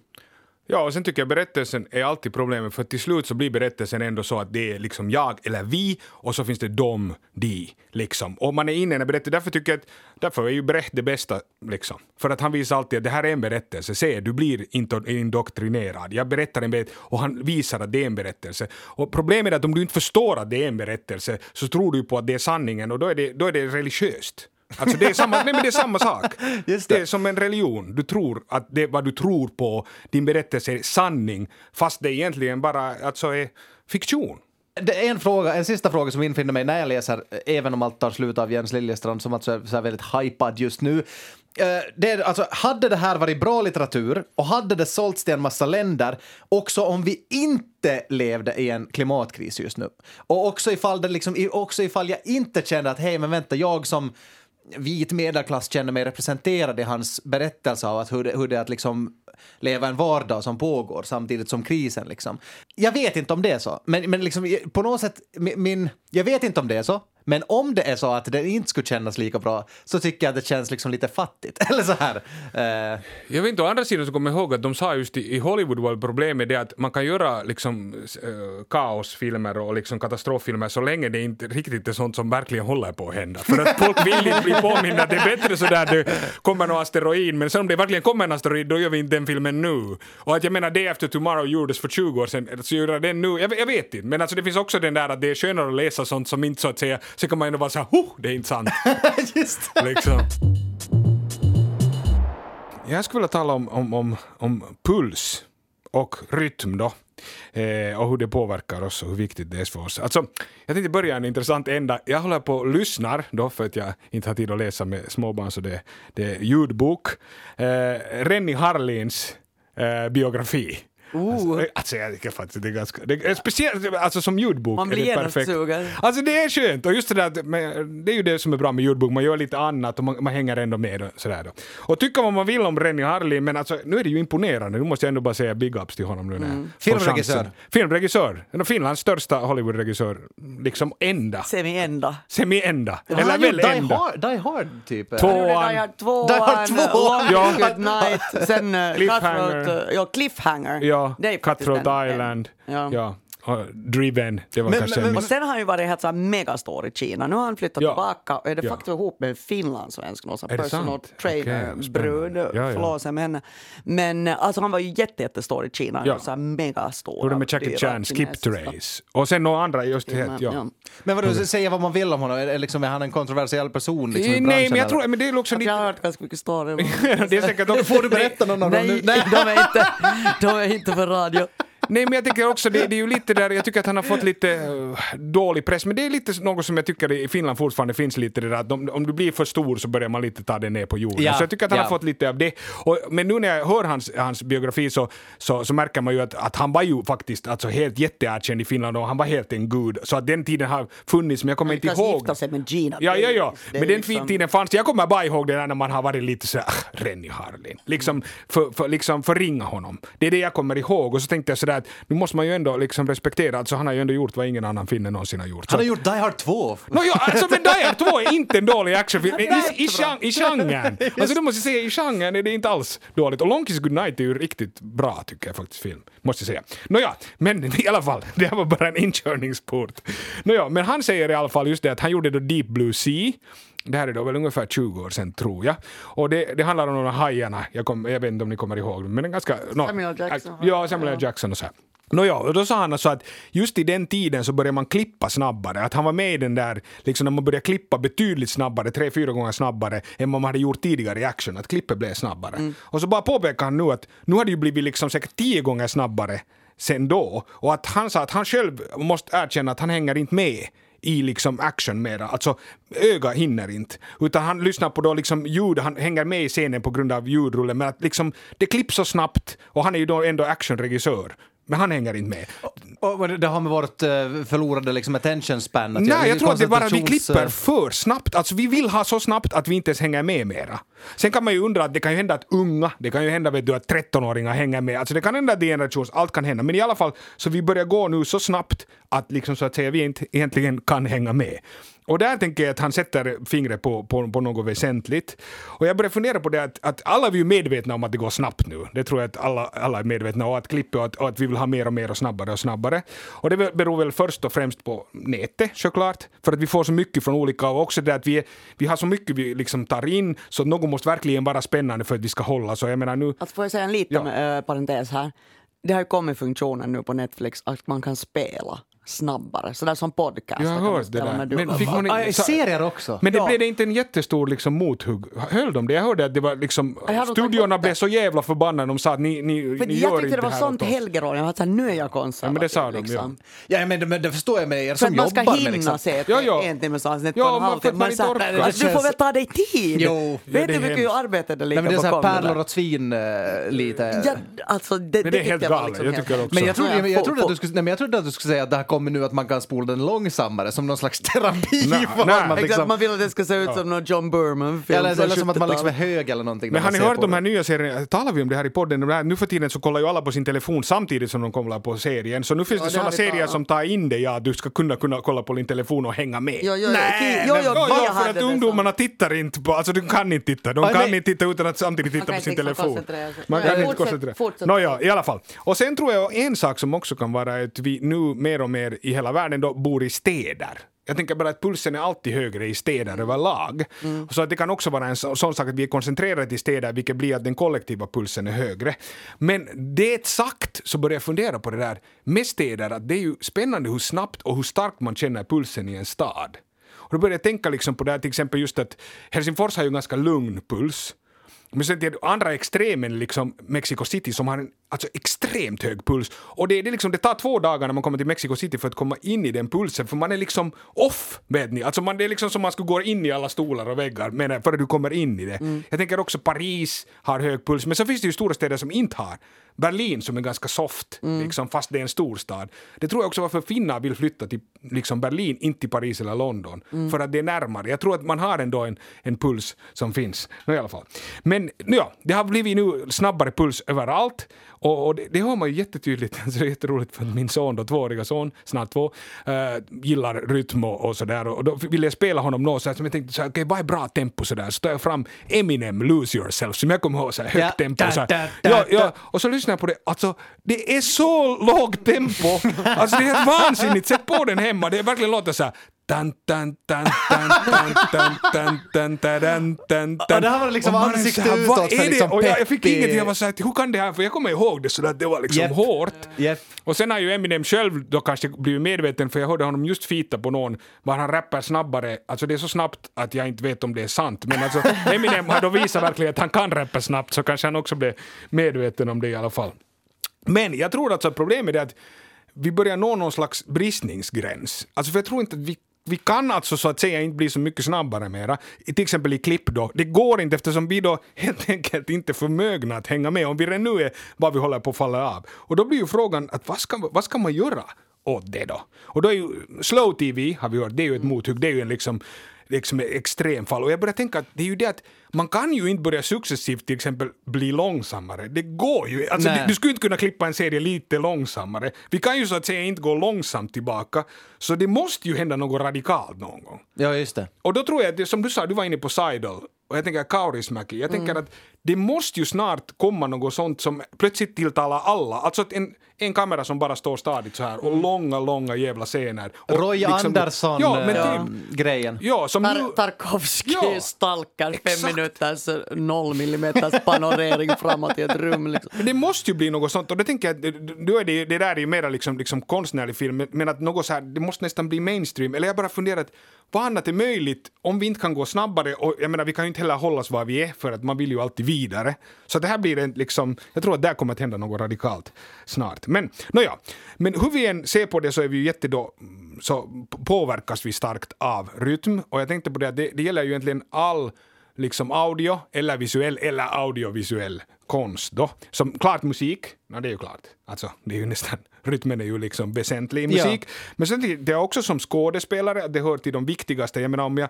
Ja, och sen tycker jag berättelsen är alltid problemet för till slut så blir berättelsen ändå så att det är liksom jag eller vi och så finns det dom, de, liksom. Och man är inne i en berättelse, därför tycker jag att därför är ju Brecht det bästa, liksom. För att han visar alltid att det här är en berättelse, se, du blir inte indoktrinerad. Jag berättar en berättelse och han visar att det är en berättelse. Och problemet är att om du inte förstår att det är en berättelse så tror du på att det är sanningen och då är det, då är det religiöst. Alltså det är samma, nej men det är samma sak. Det. det. är som en religion. Du tror att det vad du tror på, din berättelse är sanning, fast det egentligen bara alltså är fiktion. Det är en, fråga, en sista fråga som infinner mig när jag läser Även om allt tar slut av Jens Liljestrand som alltså är så väldigt hypad just nu. Eh, Det är, alltså, hade det här varit bra litteratur och hade det sålts till en massa länder också om vi inte levde i en klimatkris just nu och också ifall, det liksom, också ifall jag inte kände att hej men vänta jag som vit medelklass känner mig representerad i hans berättelse av att hur, det, hur det är att liksom leva en vardag som pågår samtidigt som krisen. Liksom. Jag vet inte om det är så, men, men liksom, på något sätt, min, min, jag vet inte om det är så, men om det är så att det inte skulle kännas lika bra så tycker jag att det känns liksom lite fattigt. Eller så här. Eh, Jag vet inte, å andra sidan så kommer jag ihåg att de sa just i, i Hollywood var problemet det att man kan göra liksom äh, kaosfilmer och liksom katastroffilmer så länge det inte riktigt är sånt som verkligen håller på att hända. För att folk vill inte bli påminna, det är bättre sådär det kommer någon asteroid, men sen om det verkligen kommer en asteroid då gör vi inte den filmen nu. Och att jag menar Day After Tomorrow gjordes för 20 år sedan, så göra den nu, jag, jag vet inte. Men alltså det finns också den där att det är skönare att läsa sånt som inte så att säga, så kan man ändå vara såhär, oh, det är inte sant. just det. liksom. Jag skulle vilja tala om, om, om, om puls och rytm då. Eh, och hur det påverkar oss och hur viktigt det är för oss. Alltså, jag tänkte börja en intressant ända. Jag håller på och lyssnar då för att jag inte har tid att läsa med småbarn så det, det är ljudbok. Eh, Rennie Harlins eh, biografi. Oh. Alltså jag tycker faktiskt det är ganska... Det är speciellt alltså som ljudbok Man är blir det genast perfekt. sugen. Alltså det är skönt och just det där, det är ju det som är bra med ljudbok, man gör lite annat och man, man hänger ändå med och sådär då. Och tycka vad man vill om Renny Harlin, men alltså nu är det ju imponerande, nu måste jag ändå bara säga big ups till honom nu när får Filmregissör. Filmregissör. Finlands största Hollywoodregissör, liksom enda. Semi-enda. Semi-enda. Eller väl Die enda. Hard, Die Hard typ? Tvåan. Die Hard tvåan, Die Hard två. Long Ja. Good Night, sen uh, Cliffhanger. Cutthroat, uh, ja, Cliffhanger. Ja, Är faktiskt Cutthroat Island. Ja. Ja. Driven, det var Men- kanske men- en Och sen har han ju varit helt så här megastor i Kina. Nu har han flyttat Ja. tillbaka och är de Ja. facto ihop med en finlandssvensk, någon personal sant? trainer, Okej, brud, spännande. Ja, ja. förlåt. Men eh, alltså han var ju jätte, jättestor i Kina, Ja. så här megastor. Gjorde med Jackie Chan, Skip Trace. Och sen några andra, just det, filmer, ja. Men vadå, säga vad man vill om honom? Är, liksom, är han en kontroversiell person liksom, i Nej, branschen? men jag tror, men det är också Att jag har lite... hört ganska mycket story. det är säkert också... Får du berätta någon av dem Nej, nu? de är inte, de är inte för radio. Nej, men jag tycker också det, det är ju lite där, jag tycker att han har fått lite uh, dålig press, men det är lite något som jag tycker i Finland fortfarande finns lite det där att om, om du blir för stor så börjar man lite ta det ner på jorden. Ja, Så jag tycker att han ja. har fått lite av det. Och, men nu när jag hör hans, hans biografi så, så, så märker man ju att, att han var ju faktiskt alltså helt jätteerkänd i Finland och han var helt en gud. Så att den tiden har funnits, men jag kommer inte Kanske ihåg. gifta sig med Gina Ja, ja, ja. Men den liksom- tiden fanns. Jag kommer bara ihåg det där när man har varit lite så här, "Ah, Renny Harlin. Liksom, för, för, liksom förringa honom. Det är det jag kommer ihåg. Och så tänkte jag sådär att nu måste man ju ändå liksom respektera, alltså han har ju ändå gjort vad ingen annan finne någonsin har gjort. Han har gjort Die Hard 2. No, ja, alltså men Die Hard 2 är inte en dålig actionfilm. I, i, i, gen- I genren. Alltså det måste säga, i genren är det inte alls dåligt. Och Long Kiss Goodnight är ju riktigt bra tycker jag faktiskt film. Måste jag säga. Nåja, men i alla fall, det här var bara en inkörningsport. Nåja, men han säger i alla fall just det att han gjorde då Deep Blue Sea. Det här är då väl ungefär 20 år sedan tror jag. Och det, det handlar om de här hajarna, jag, kom, jag vet inte om ni kommer ihåg men ganska... nå- Samuel Jackson. Ja, Samuel L. Jackson och så här. Nåja, och då sa han alltså att just i den tiden så började man klippa snabbare. Att han var med i den där, liksom när man började klippa betydligt snabbare, tre, fyra gånger snabbare än vad man hade gjort tidigare i action. Att klippet blev snabbare. Och så bara påpekar han nu att nu har det ju blivit liksom säkert tio gånger snabbare sen då. Och att han sa att han själv måste erkänna att han hänger inte med i liksom action mera. Alltså öga hinner inte. Utan han lyssnar på då liksom ljud, han hänger med i scenen på grund av ljudrullen. Men att liksom det klipps så snabbt och han är ju då ändå actionregissör. Men han hänger inte med. Och och det har med vårt eh, förlorade liksom, attention span att. Nej, jag tror att det bara vi klipper för snabbt. Alltså vi vill ha så snabbt att vi inte ens hänger med mera. Sen kan man ju undra att det kan ju hända att unga, det kan ju hända vet du, att 13-åringar hänger med. Alltså det kan hända att det är generations, allt kan hända. Men i alla fall, så vi börjar gå nu så snabbt att liksom så att säga vi inte egentligen kan hänga med. Och där tänker jag att han sätter fingret på, på, på något väsentligt. Och jag börjar fundera på det att, att alla är ju medvetna om att det går snabbt nu. Det tror jag att alla, alla är medvetna om. Att klippet och att, och att vi vill ha mer och mer och snabbare och snabbare. Och det beror väl först och främst på nätet såklart. För att vi får så mycket från olika och också det att vi, är, vi har så mycket vi liksom tar in så att något måste verkligen vara spännande för att vi ska hålla. Så jag menar nu... Alltså får jag säga en liten Ja. eh, parentes här? Det har ju kommit funktionen nu på Netflix att man kan spela snabbare, sådär som podcast. Jag har hört det där. Men fick man Ah, så- serier också. Men det Ja. blev det inte en jättestor liksom, mothugg? Höll de det? Jag hörde att det var liksom... Jag Studiorna blev det. så jävla förbannade. De sa att ni, ni, För ni jag gör tyckte inte det var här sånt åt oss. helgerån. Jag var såhär, nu är jag konservativ. Ja, men det sa de, liksom. Ja, men, men det förstår jag med er För som att man ska jobbar hinna med liksom. se ett Ja, ja. en timmes avsnitt Ja, på en halvtimme. man Det Du får väl ta dig tid? Jo. Ja, Vet det du hur mycket arbete det ligger men det är så här bakom pärlor åt svin eh, lite. Ja, alltså, det, Men det är helt tyckte galet. Jag helt- tycker också. Men jag jag, jag, men jag trodde att du skulle säga att det här kommer nu att man kan spola den långsammare som någon slags terapi. Nej, för nej. man Exakt, liksom, man vill att det ska se ut som någon John Burman-film eller, eller som att man liksom är 70-talet. hög eller någonting. Men har ni hört de det. här nya serierna? Talar vi om det här i podden? De här, nu för tiden så kollar ju alla på sin telefon samtidigt som de kollar på serien. Så nu finns Ja, det det sådana serier talat som tar in det, ja, att du ska kunna, kunna kolla på din telefon och hänga med. Jo, jo, Nej, jo, jo, Ja, vi ja, för att det ungdomarna tittar inte på, alltså de kan inte titta, de Aj, kan inte titta utan att samtidigt titta på sin liksom telefon. sig. Man kan inte koncentrera fortsätt. Nåja, i alla fall. Och sen tror jag en sak som också kan vara att vi nu mer och mer i hela världen då bor i städer. Jag tänker bara att pulsen är alltid högre i städer överlag. Så att det kan också vara en så- sån sak att vi är koncentrerade till städer vilket blir att den kollektiva pulsen är högre. Men det sagt så börjar jag fundera på det där med städer att det är ju spännande hur snabbt och hur starkt man känner pulsen i en stad. Och då börjar jag tänka liksom på det här till exempel just att Helsingfors har ju en ganska lugn puls. Men sen till andra extremen, liksom Mexico City, som har en alltså extremt hög puls. Och det, det, liksom, det tar två dagar när man kommer till Mexico City för att komma in i den pulsen, för man är liksom off, vet ni. Alltså man, det är liksom som man skulle gå in i alla stolar och väggar menar, för att du kommer in i det. Mm. Jag tänker också Paris har hög puls, men så finns det ju stora städer som inte har. Berlin som är ganska soft, Mm. liksom, fast det är en stor stad. Det tror jag också varför finnar vill flytta till liksom Berlin, inte till Paris eller London. Mm. För att det är närmare. Jag tror att man har ändå en, en puls som finns. No, i alla fall. Men ja, det har blivit nu snabbare puls överallt. Och, och det, det hör man ju jättetydligt. Alltså, det är jätteroligt för att min son, då, tvååriga son, snart två, äh, gillar rytm och, och sådär. Och då ville jag spela honom något så som jag tänkte, så okej, vad är bra tempo sådär? Så tar jag fram Eminem, Lose Yourself, som jag kommer ihåg, så här, högt Ja. tempo. Så Da, da, Ja, ja, och så lyssnar jag på det, alltså det är så lågt tempo. Alltså det är helt vansinnigt, sätt på den hemma, det är verkligen låter så och det här var liksom ansikte utåt. Vad är det? Liksom Och jag, jag fick ingenting, jag var såhär, hur kan det här? För jag kommer ihåg det sådär, att det var liksom hårt. Och sen har ju Eminem själv då kanske blivit medveten, för jag hörde honom just fita på någon, var han rappar snabbare, alltså det är så snabbt att jag inte vet om det är sant, men alltså Eminem har då visat verkligen att han kan rappa snabbt, så kanske han också blev medveten om det i alla fall. Men jag tror alltså att problemet är att vi börjar nå någon slags bristningsgräns. Alltså för jag tror inte att vi vi kan alltså så att säga inte bli så mycket snabbare mera. Till exempel i klipp då. Det går inte eftersom vi då helt enkelt inte är förmögna att hänga med om vi redan nu är vad vi håller på att falla av. Och då blir ju frågan att vad ska, vad ska man göra åt det då? Och då är ju slow TV, har vi hört, det är ju ett mothugg, det är ju en liksom liksom extremfall. Och jag börjar tänka att det är ju det att man kan ju inte börja successivt till exempel bli långsammare. Det går ju. Alltså, du, du skulle inte kunna klippa en serie lite långsammare. Vi kan ju så att säga inte gå långsamt tillbaka. Så det måste ju hända något radikalt någon gång. Ja, just det. Och då tror jag att, det, som du sa, du var inne på Seidel, och jag tänker Kaurismäki, jag tänker att det måste ju snart komma något sånt som plötsligt tilltalar alla. Alltså att en, en kamera som bara står stadigt så här och långa, långa jävla scener. Och Roy liksom- Andersson Ja, eh, typ, grejen. ja, som. Tar- Tarkovsky Ja, stalkar fem minuters noll millimeters panorering framåt i ett rum. Liksom. Men det måste ju bli något sånt och det tänker jag att då är det, det där är ju mera liksom, liksom konstnärlig film men- att något så här, det måste nästan bli mainstream. Eller jag bara funderar att vad annat är möjligt om vi inte kan gå snabbare och jag menar vi kan ju inte heller hålla oss var vi är för att man vill ju alltid vidare. Så det här blir en liksom, jag tror att där kommer att hända något radikalt snart. Men nåja, men hur vi än ser på det så är vi ju jätte då, mm, så påverkas vi starkt av rytm och jag tänkte på det att det, det gäller ju egentligen all liksom audio eller visuell eller audiovisuell konst då. Som klart musik, ja det är ju klart. Alltså det är ju nästan, rytmen är ju liksom väsentlig i musik. Men sen det är också som skådespelare, det hör till de viktigaste. Jag menar om jag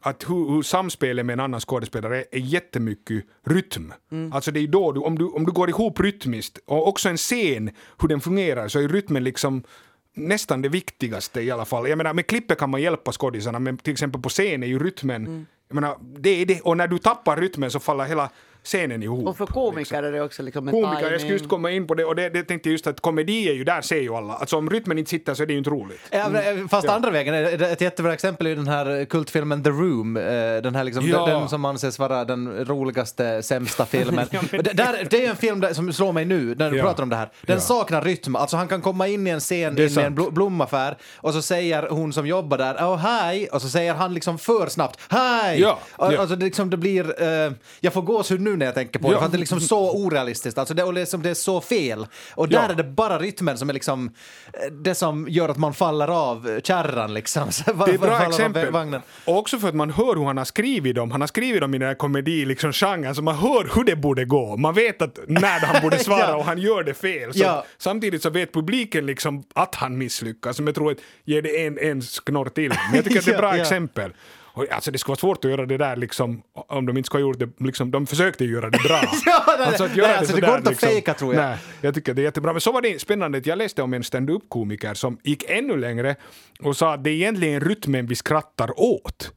att hur, hur samspelet med en annan skådespelare är, jättemycket rytm. Alltså det är då du, om du, om du går ihop rytmiskt och också en scen, hur den fungerar, så är rytmen liksom nästan det viktigaste i alla fall. Jag menar, med klippet kan man hjälpa skådisarna, men till exempel på scen är ju rytmen, jag menar, det är det, och när du tappar rytmen så faller hela scenen ihop. Och för komiker är det också liksom en Komiker, jag skulle just komma in på det, och det, det tänkte jag just att komedi är ju, där ser ju alla, alltså om rytmen inte sitter så är det ju inte roligt. Ja, men, Fast andra vägen, är det- ett jättebra exempel är den här kultfilmen The Room, eh, den, här liksom, Ja. den, som anses vara den roligaste, sämsta filmen. Och det, där, det är en film där, som slår mig nu när du Ja. pratar om det här. Den Ja. saknar rytm, alltså han kan komma in i en scen i en blo- blomaffär och så säger hon som jobbar där oh, hej och så säger han liksom för snabbt hej! Ja, ja. Alltså det, liksom, det blir, eh, jag får gåshud nu när jag tänker på det Ja. för att det är liksom så orealistiskt, alltså det, och liksom, det är så fel. Och där Ja. är det bara rytmen som är liksom eh, det som gör att man faller av kärran liksom. Så Det är ett bra exempel. Vagnen. Och också för att man hör hur han har skrivit dem. Han har skrivit dem i den här komedi, liksom genren, så man hör hur det borde gå. Man vet att när han borde svara Ja. och han gör det fel. Så Ja. Samtidigt så vet publiken liksom att han misslyckas, som jag tror att ger det en, en knorr till. Men jag tycker att det är ett bra exempel. Och, alltså det skulle vara svårt att göra det där liksom, om de inte skulle ha gjort det, liksom, de försökte göra det bra. Ja, nej, alltså att nej, göra alltså, det går inte att fejka, tror jag. Nej, jag tycker det är jättebra. Men så var det spännande att jag läste om en stand-up-komiker som gick ännu längre och sa att det är egentligen rytmen vi skrattar åt.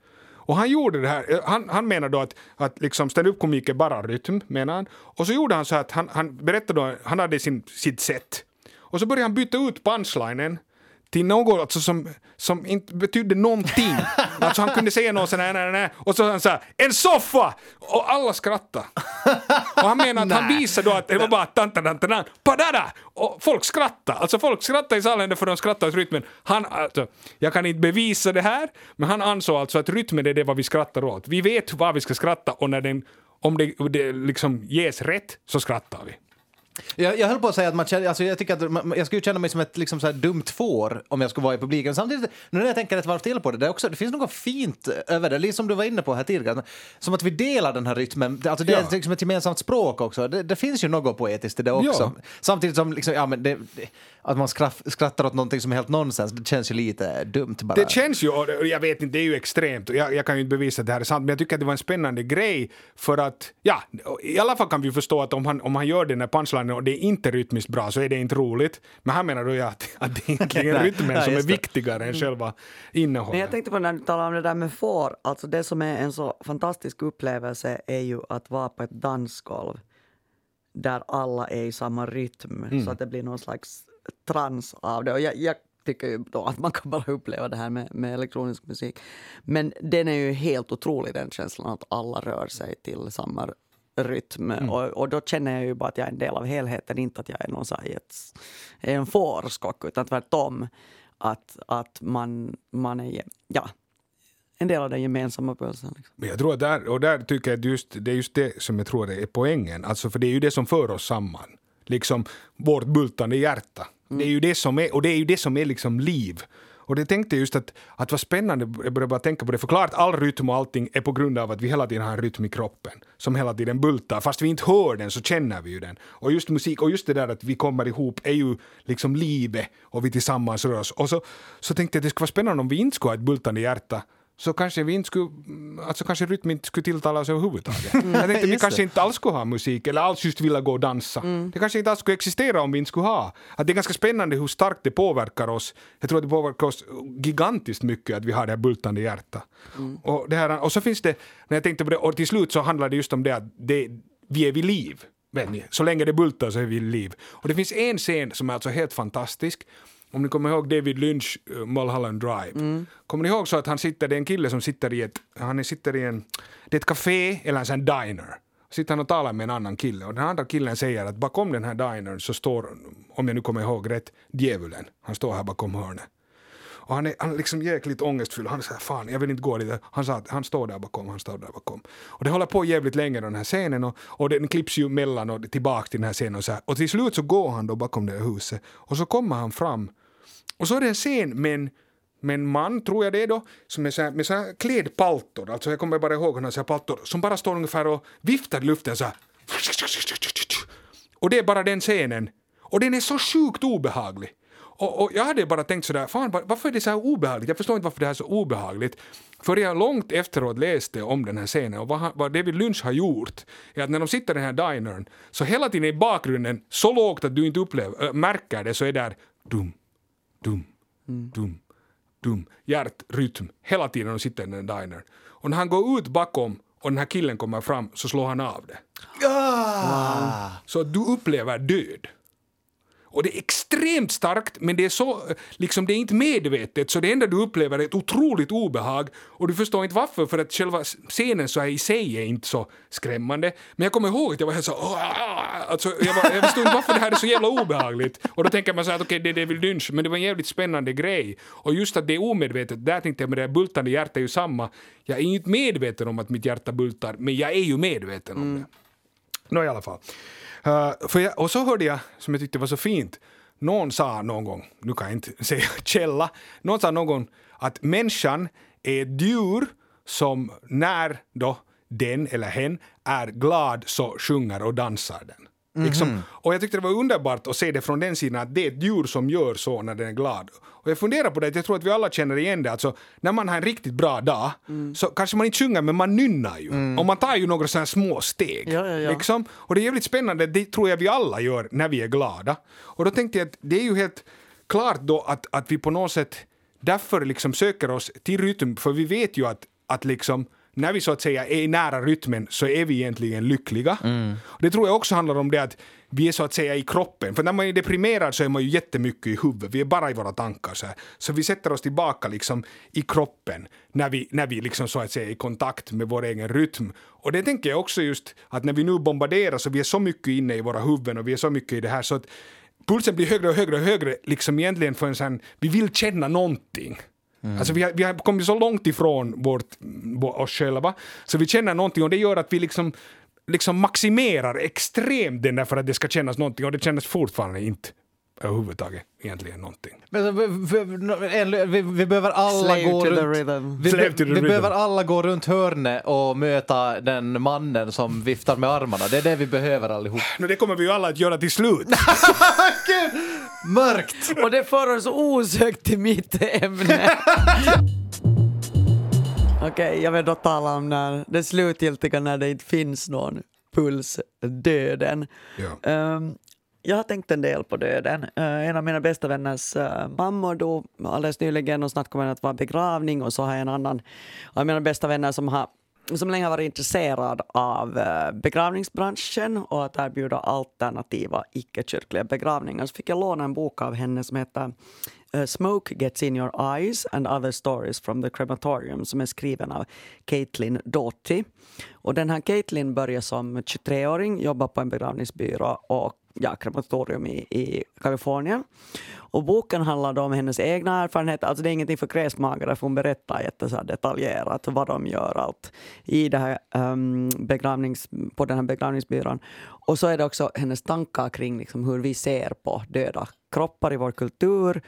Och han gjorde det här, han, han menar då att, att liksom stand-up-komik är bara rytm, menar han. Och så gjorde han så att han, han berättade då, han hade sin, sitt sätt. Och så började han byta ut punchlinen till något alltså som, som inte betydde någonting. alltså han kunde säga något sånt här, nej, nej, och så sa han så här, en soffa! Och alla skrattade. Och han menar att han visade då att det var bara tantadantadan, padada! Och folk skrattade. Alltså folk skrattade i salen för de skrattade åt rytmen. Han, alltså, jag kan inte bevisa det här, men han ansåg alltså att rytmen är det vad vi skrattar åt. Vi vet vad vi ska skratta och när den, om det, det liksom ges rätt så skrattar vi. Jag, jag höll på att säga att man känner, alltså jag tycker att man, jag skulle känna mig som ett liksom så här dumt får om jag skulle vara i publiken. Samtidigt, nu när jag tänker ett varv till på det, det, är också, det finns något fint över det, liksom som du var inne på här tidigare. Som att vi delar den här rytmen, alltså det är Ja. liksom ett gemensamt språk också. Det, det finns ju något poetiskt i det också. Ja. Samtidigt som liksom, ja, men det, att man skrattar åt någonting som är helt nonsens, det känns ju lite dumt bara. Det känns ju, och jag vet inte, det är ju extremt, jag, jag kan ju inte bevisa att det här är sant, men jag tycker att det var en spännande grej för att, ja, i alla fall kan vi förstå att om han, om han gör den här punchlinen och det är inte rytmiskt bra så är det inte roligt. Men här menar då jag att, att det är egentligen rytmen nej, som är viktigare än själva Men jag innehållet. tänkte på när du talade om det där med får, alltså det som är en så fantastisk upplevelse är ju att vara på ett dansgolv där alla är i samma rytm så att det blir någon slags trans av det. Och jag, jag tycker ju då att man kan bara uppleva det här med, med elektronisk musik. Men den är ju helt otrolig den känslan att alla rör sig till samma rytm. Och, och då känner jag ju bara att jag är en del av helheten, inte att jag är någon så här, ett, en fårskock utan tvärtom. Att, att man, man är ja, en del av den gemensamma pulsen. Liksom. Men jag tror att där, och där tycker jag just, det är just det som jag tror är poängen. Alltså för det är ju det som för oss samman. Liksom vårt bultande hjärta. Det är ju det som är, och det är ju det som är liksom liv. Och det tänkte jag just att, att vad spännande, jag började bara tänka på det, förklart all rytm och allting är på grund av att vi hela tiden har en rytm i kroppen som hela tiden bultar. Fast vi inte hör den så känner vi ju den. Och just musik, och just det där att vi kommer ihop är ju liksom livet och vi tillsammans rör oss. Och så, så tänkte jag att det skulle vara spännande om vi inte skulle ha ett bultande hjärta så kanske vi inte skulle, alltså kanske rytm inte skulle tilltala oss överhuvudtaget. Jag tänkte att vi kanske det. inte alls skulle ha musik eller alls just vilja gå och dansa. Det kanske inte alls skulle existera om vi inte skulle ha. Att det är ganska spännande hur starkt det påverkar oss. Jag tror att det påverkar oss gigantiskt mycket att vi har det här bultande hjärta. Och, det här, och så finns det, när jag tänkte på det, och till slut så handlar det just om det att det, vi är vid liv. Vet ni? Så länge det bultar så är vi vid liv. Och det finns en scen som är alltså helt fantastisk. Om ni kommer ihåg David Lynch uh, Mulholland Drive. Kommer ni ihåg så att han sitter, det är en kille som sitter i ett, han sitter i en, det är ett café eller en sån diner. Sitter han och talar med en annan kille och den andra killen säger att bakom den här dinern så står, om jag nu kommer ihåg rätt, djävulen. Han står här bakom hörnet. Och han är, han är liksom jäkligt ångestfylld. Han är såhär, fan jag vill inte gå dit. Han sa att han står där bakom, han står där bakom. Och det håller på jävligt länge den här scenen och, och den klipps ju mellan och tillbaka till den här scenen och så här. Och till slut så går han då bakom det här huset och så kommer han fram och så är det en scen med en, med en man, tror jag det är då, som är så här, med så här klädpaltor, alltså jag kommer bara ihåg honom, så här paltor, som bara står ungefär och viftar i luften så här. Och det är bara den scenen. Och den är så sjukt obehaglig. Och, och jag hade bara tänkt sådär, fan var- varför är det så här obehagligt? Jag förstår inte varför det här är så obehagligt. För jag långt efteråt läste om den här scenen och vad, han, vad David Lynch har gjort är att när de sitter i den här dinern så hela tiden i bakgrunden, så lågt att du inte upplever, äh, märker det, så är där dum, dum, dum, dum, hjärtrytm hela tiden när de sitter i den här dinern. Och när han går ut bakom och den här killen kommer fram så slår han av det. Ah! Så att du upplever död. Och det är extremt starkt, men det är så, liksom det är inte medvetet, så det enda du upplever är ett otroligt obehag. Och du förstår inte varför, för att själva scenen så här i sig är inte så skrämmande. Men jag kommer ihåg att jag var helt så "Åh!" alltså, jag, var, jag förstod inte varför det här är så jävla obehagligt. Och då tänker man så här att okej, det är David Lynch, men det var en jävligt spännande grej. Och just att det är omedvetet, där tänkte jag med det här bultande hjärtat är ju samma. Jag är inte medveten om att mitt hjärta bultar, men jag är ju medveten om det. Nå i alla fall. Eh, uh, för jag, och så hörde jag, som jag tyckte var så fint, någon sa någon gång, nu kan jag inte säga källa, någon sa någon gång att människan är ett djur som när då den eller hen är glad så sjunger och dansar den. Liksom, och jag tyckte det var underbart att se det från den sidan att det är ett djur som gör så när den är glad. Och jag funderar på det, jag tror att vi alla känner igen det. Alltså, när man har en riktigt bra dag så kanske man inte sjunger men man nynnar ju. Och man tar ju några sådana små steg. Ja, ja, ja. Liksom. Och det är jävligt spännande, det tror jag vi alla gör när vi är glada. Och då tänkte jag att det är ju helt klart då att, att vi på något sätt därför liksom söker oss till rytm, för vi vet ju att, att liksom när vi så att säga är nära rytmen så är vi egentligen lyckliga. Och det tror jag också handlar om det att vi är så att säga i kroppen. För när man är deprimerad så är man ju jättemycket i huvudet. Vi är bara i våra tankar. Så, här. så vi sätter oss tillbaka liksom i kroppen när vi, när vi liksom så att säga är i kontakt med vår egen rytm. Och det tänker jag också just att när vi nu bombarderas och vi är så mycket inne i våra huvuden och vi är så mycket i det här så att pulsen blir högre och högre och högre liksom egentligen för en sån, vi vill känna någonting. Mm. Alltså vi har, vi har kommit så långt ifrån vårt, oss själva så vi känner någonting och det gör att vi liksom liksom maximerar extremt den där för att det ska kännas någonting och det kändes fortfarande inte överhuvudtaget egentligen någonting. Men, vi, vi, vi, vi behöver alla Slave gå to the runt... rhythm. Vi, Slave to the vi rhythm. behöver alla gå runt hörnet och möta den mannen som viftar med armarna. Det är det vi behöver allihop. No, det kommer vi ju alla att göra till slut. Mörkt! Och det för oss osökt till mitt ämne. Okej, jag vill då tala om när det slutgiltiga när det inte finns någon puls, döden. Ja. Ehm, jag har tänkt en del på döden. Eh, en av mina bästa vänners uh, mammor dog alldeles nyligen och snart kommer det att vara begravning och så har jag en annan av mina bästa vänner som har som länge har varit intresserad av eh, begravningsbranschen och att erbjuda alternativa icke-kyrkliga begravningar. Så fick jag låna en bok av henne som heter Smoke Gets In Your Eyes and Other Stories from the Crematorium som är skriven av Caitlin Doughty. Och den här Caitlin började som 23-åring, jobba på en begravningsbyrå och ja, krematorium i, i Kalifornien. Och boken handlar om hennes egna erfarenheter, alltså det är ingenting för kräsmagare för hon berättar jätte så här detaljerat vad de gör allt i det här, um, begravnings, på den här begravningsbyrån. Och så är det också hennes tankar kring liksom hur vi ser på döda kroppar i vår kultur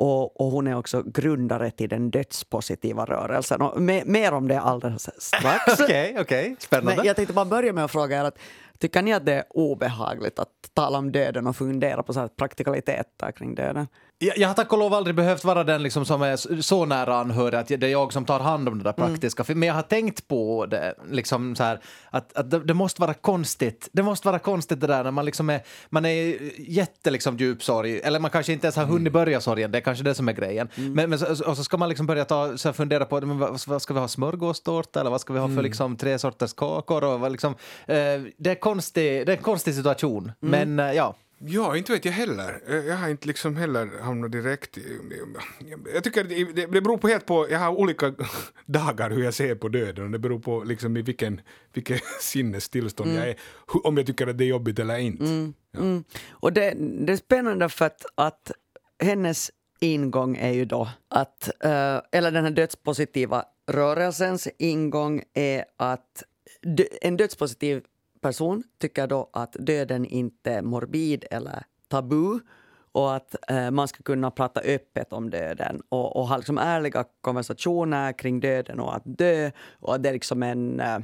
och, och hon är också grundare till den dödspositiva rörelsen. Och mer, mer om det alldeles strax. Okej, okej. Spännande. Men jag tänkte bara börja med att fråga er att tycker ni att det är obehagligt att tala om döden och fundera på så här praktikaliteter kring döden? Jag, jag har tack och lov aldrig behövt vara den liksom som är så nära anhörig att det är jag som tar hand om det där praktiska. För, men jag har tänkt på det, liksom så här, att, att det, det måste vara konstigt. Det måste vara konstigt det där när man liksom är, man är jätte liksom djup sorg, eller man kanske inte ens har hunnit börja sorgen, det är kanske det som är grejen. Men, men så, och så ska man liksom börja ta, så fundera på, men vad, vad ska vi ha, smörgåstårta eller vad ska vi ha för liksom tre sorters kakor? Och vad liksom, eh, det, är konstig, det är en konstig situation, men eh, ja. Ja, inte vet jag heller. Eh, Jag har inte liksom heller hamnat direkt i... Jag tycker det, det det beror på helt på... Jag har olika dagar hur jag ser på döden och det beror på liksom i vilken, vilken sinnestillstånd jag är. Om jag tycker att det är jobbigt eller inte. Ja. Mm. Och det, det är spännande för att, att hennes ingång är ju då att, eh, eller den här dödspositiva rörelsens ingång är att en dödspositiv person tycker då att döden inte är morbid eller tabu och att eh, man ska kunna prata öppet om döden och, och ha liksom ärliga konversationer kring döden och att dö och att det är liksom en eh,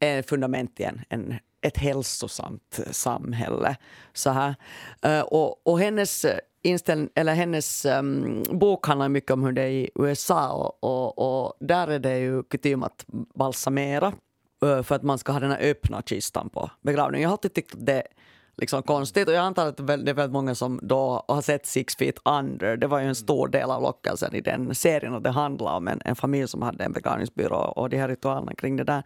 en fundament i en, en, ett hälsosamt samhälle. Så här. Eh, och, och hennes inställning, eller hennes um, bok handlar mycket om hur det är i USA och, och, och där är det ju kutym att balsamera för att man ska ha den här öppna kistan på begravningen. Jag har alltid tyckt att det är liksom konstigt och jag antar att det är väldigt många som då har sett Six Feet Under. Det var ju en stor del av lockelsen i den serien och det handlar om en, en familj som hade en begravningsbyrå och de här ritualerna kring det där.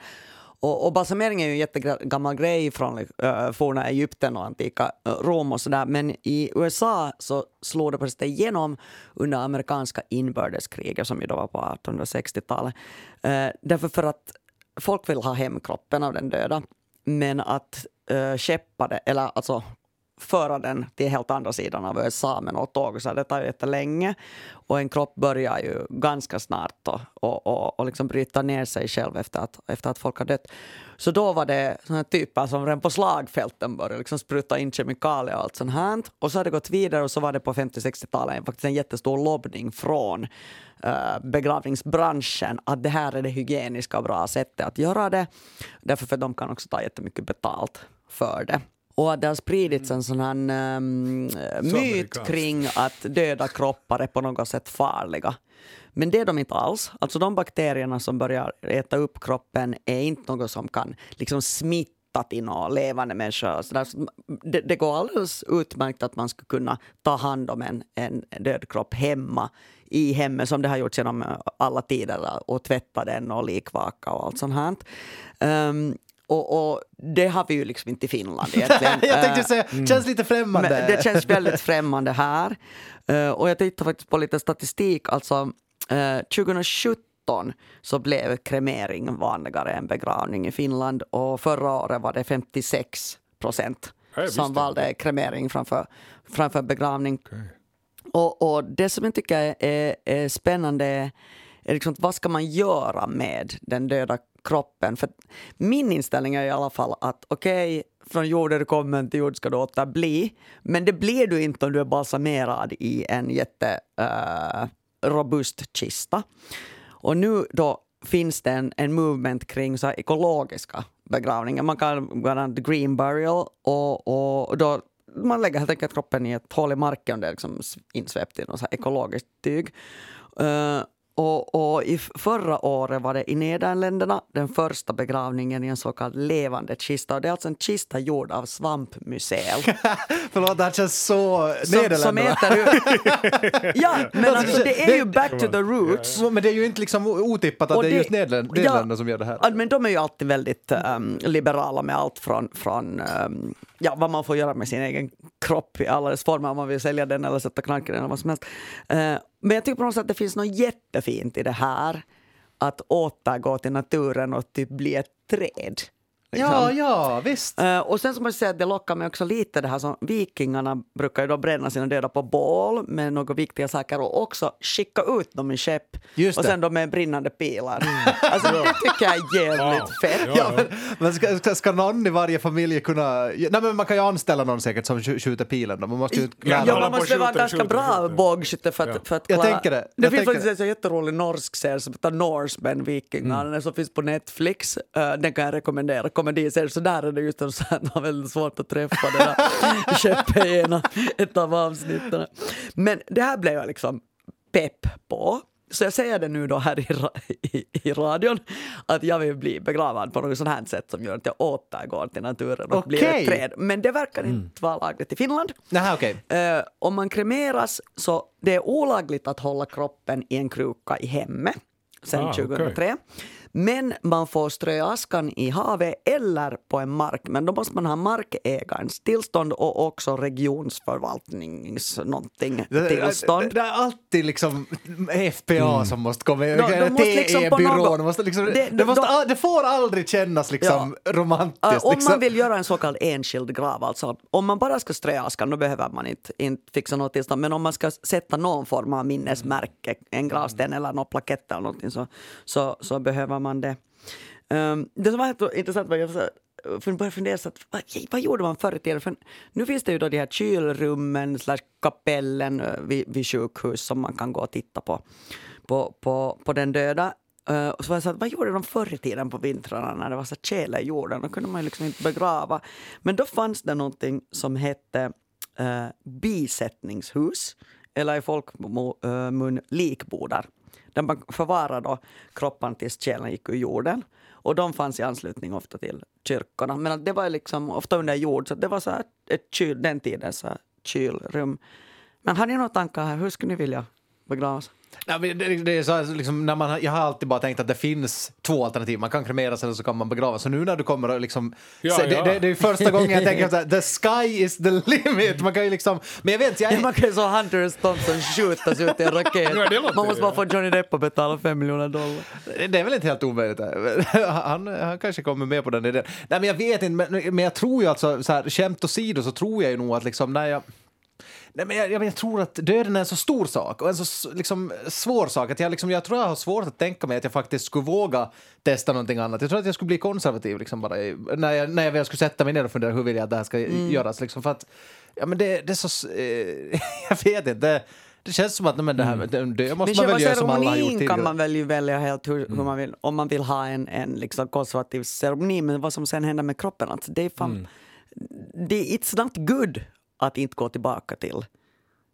Och, och balsamering är ju en jättegammal grej från äh, forna Egypten och antika äh, Rom och sådär. Men i USA så slog det plötsligt igenom under amerikanska inbördeskriget som ju då var på 1860-talet. Äh, eh, därför för att folk vill ha hem kroppen av den döda. Men att uh, skeppa det, eller alltså föra den till helt andra sidan av USA med något tåg. Så det tar ju jättelänge. Och en kropp börjar ju ganska snart då, och, och, och liksom bryta ner sig själv efter att, efter att folk har dött. Så då var det såna typer som redan på slagfälten började liksom spruta in kemikalier och allt sånt här. Och så har det gått vidare och så var det på 50-60-talet faktiskt en jättestor lobbning från äh, begravningsbranschen att det här är det hygieniska och bra sättet att göra det. Därför för de kan också ta jättemycket betalt för det. Och det har spridits en sån här um, myt kring att döda kroppar är på något sätt farliga. Men det är de inte alls. Alltså de bakterierna som börjar äta upp kroppen är inte något som kan liksom smitta till några levande människor. Så där, så det, det går alldeles utmärkt att man skulle kunna ta hand om en, en död kropp hemma i hemmet som det har gjorts genom alla tider och tvätta den och likvaka och allt sånt här. Um, och, och det har vi ju liksom inte i Finland egentligen. jag tänkte Eh, säga, känns lite främmande. men det känns väldigt främmande här. Eh, och jag tittar faktiskt på lite statistik. Alltså, eh, 2017 så blev kremering vanligare än begravning i Finland och förra året var det 56 procent Ja, som inte. valde kremering framför, framför begravning. Okej. Och, och det som jag tycker är, är spännande är liksom, vad ska man göra med den döda kroppen. För min inställning är i alla fall att okej, okay, från jord är du kommen, till jord ska du åter bli. Men det blir du inte om du är balsamerad i en jätte uh, robust kista. Och nu då finns det en, en movement kring så ekologiska begravningar. Man kan göra en green burial och, och då man lägger helt enkelt kroppen i ett hål i marken och det är liksom insvept i något ekologiskt tyg. Uh, och, och, i förra året var det i Nederländerna den första begravningen i en så kallad levande kista. Och det är alltså en kista gjord av svampmycel. Förlåt, det här känns så Nederländerna. ja, men alltså det är ju back to the roots. Men det är ju inte liksom otippat att det, det, är just Nederländerna ja, som gör det här. Men de är ju alltid väldigt um, liberala med allt från, från um, ja, vad man får göra med sin egen kropp i alla dess former, om man vill sälja den eller sätta knark i den eller vad som helst. Uh, men jag tycker på något sätt att det finns något jättefint i det här. Att återgå till naturen och typ bli ett träd. Liksom. Ja, ja, visst. Uh, och sen så måste jag säga att det lockar mig också lite det här som vikingarna brukar ju då bränna sina döda på bål med några viktiga saker och också skicka ut dem i skepp Just och sen då med brinnande pilar. Mm. Alltså det tycker jag är jävligt wow. fett. Ja, men, men ska, ska, ska, någon i varje familj kunna... Nej, men man kan ju anställa någon säkert som skjuter pilen. Man måste ju ja, ja, man måste vara ganska bra bågskytte för att, för att klara... Jag tänker det. Det finns faktiskt en jätterolig norsk serie som heter Norsemen, vikingarna, mm. som finns på Netflix. Uh, den kan jag rekommendera komedi så där är det just så att man har väldigt svårt att träffa det där skeppet i ena, ett av avsnitten. Men det här blev jag liksom pepp på. Så jag säger det nu då här i, i, i radion att jag vill bli begravad på något sånt här sätt som gör att jag återgår till naturen och okay. blir ett träd. Men det verkar mm. inte vara lagligt i Finland. Naha, okay. uh, eh, om man kremeras så det är olagligt att hålla kroppen i en kruka i hemmet sen ah, 2003. Okay. Men man får strö askan i havet eller på en mark. Men då måste man ha markägarens tillstånd och också regionsförvaltnings någonting tillstånd. Det, det, är alltid liksom FPA mm. som måste komma in. TE-byrån. Liksom, liksom det, det, måste, det, får aldrig kännas liksom ja. romantiskt. Om liksom. man vill göra en så kallad enskild grav, alltså om man bara ska strö askan, då behöver man inte, inte fixa något tillstånd. Men om man ska sätta någon form av minnesmärke, en gravsten eller någon plakett eller någonting så, så, så behöver man det. Um, ehm, det som var helt intressant var att jag började fundera, så att, vad, vad gjorde man förr i tiden? För nu finns det ju då de här kylrummen, slash kapellen eh, vid, vid sjukhus som man kan gå och titta på, på, på, på den döda. Uh, och så var jag så att, vad gjorde de förr i tiden på vintrarna när det var så tjäle i jorden? Då kunde man ju liksom inte begrava. Men då fanns det någonting som hette uh, bisättningshus, eller i folkmun eh, likbodar där man förvarade kroppen tills själen gick ur jorden. Och de fanns i anslutning ofta till kyrkorna. Men det var liksom ofta under jord, så det var så här ett kyl, den tidens kylrum. Men har ni några tankar här? Hur skulle ni vilja begravas? Ja, det, det är så, liksom, när man, jag har alltid bara tänkt att det finns två alternativ. Man kan kremeras eller så kan man begravas. Så nu när du kommer och liksom... Ja, det, ja. Det, det, är första gången jag tänker att the sky is the limit. Man kan ju liksom... Men jag vet, jag är... ja, man kan ju så Hunter Thompson skjutas ut i en raket. Ja, man måste bara få Johnny Depp att betala fem miljoner dollar. Det är väl inte helt omöjligt. Han, han kanske kommer med på den idén. Nej, men jag vet inte. Men, men jag tror ju alltså, så här, skämt åsido så tror jag ju nog att liksom när jag Nej, men jag, jag, tror att döden är en så stor sak och en så liksom, svår sak att jag, liksom, jag tror jag har svårt att tänka mig att jag faktiskt skulle våga testa någonting annat. Jag tror att jag skulle bli konservativ liksom, bara när, jag, när jag väl skulle sätta mig ner och fundera hur vill jag att det här ska mm. göras. Liksom, för att, ja, men det, det är så... Eh, jag vet inte. Det, det känns som att men det här, mm. det måste men man väl göra som alla har gjort tidigare. kan man väl välja helt hur, mm. hur, man vill, om man vill ha en, en liksom konservativ ceremoni, men vad som sen händer med kroppen, alltså, det är fan, mm. det, it's not good att inte gå tillbaka till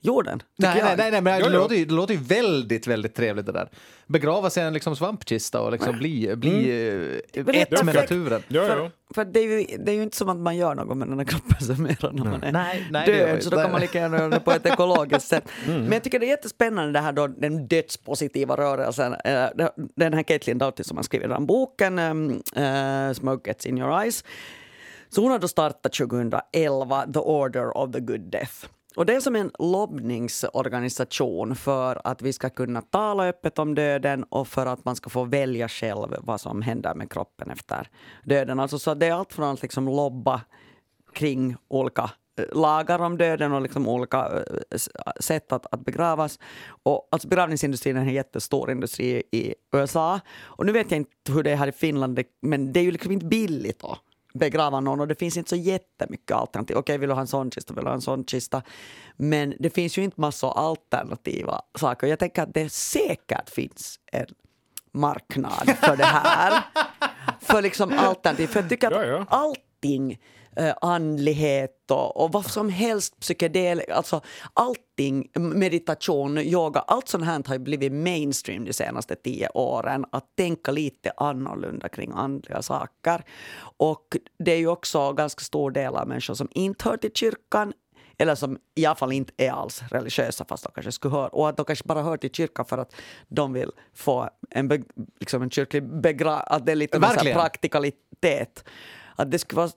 jorden. Nej, nej, nej, nej, men det, låter ju, det låter ju väldigt, väldigt trevligt det där. Begrava sig i en liksom svampkista och liksom bli, bli mm. Eh, ett med naturen. Ja, för, för det, är ju, det är ju inte som att man gör något med den här kroppen så mer när man är nej, nej, död, så då kan man lika gärna göra det på ett ekologiskt sätt. Mm. Men jag tycker det är jättespännande det här då, den dödspositiva rörelsen. Eh, den här Caitlin Doughty som har skrivit den boken, uh, Smoke Gets In Your Eyes. Så hon har då startat 2011 The Order of the Good Death. Och det är som en lobbningsorganisation för att vi ska kunna tala öppet om döden och för att man ska få välja själv vad som händer med kroppen efter döden. Alltså så det är allt från att liksom lobba kring olika eh, lagar om döden och liksom olika eh, sätt att, att begravas. Och, alltså begravningsindustrin är en jättestor industri i USA. Och nu vet jag inte hur det är här i Finland, men det är ju liksom inte billigt Då begrava någon och det finns inte så jättemycket alternativ. Okej, vill du ha en sån kista, vill du ha en sån kista. Men det finns ju inte massor alternativa saker. Jag tänker att det säkert finns en marknad för det här. för liksom alternativ. För jag tycker att Ja, ja. allting, eh, andlighet och, och vad som helst, psykedel, alltså allting, meditation, yoga, allt sånt här har blivit mainstream de senaste tio åren. Att tänka lite annorlunda kring andliga saker. Och det är ju också ganska stor del av människor som inte hör till kyrkan eller som i alla fall inte är alls religiösa fast de kanske skulle höra. Och att de kanske bara hör till kyrkan för att de vill få en, be, liksom en kyrklig begravning, att det är lite praktikalitet. Att det skulle vara...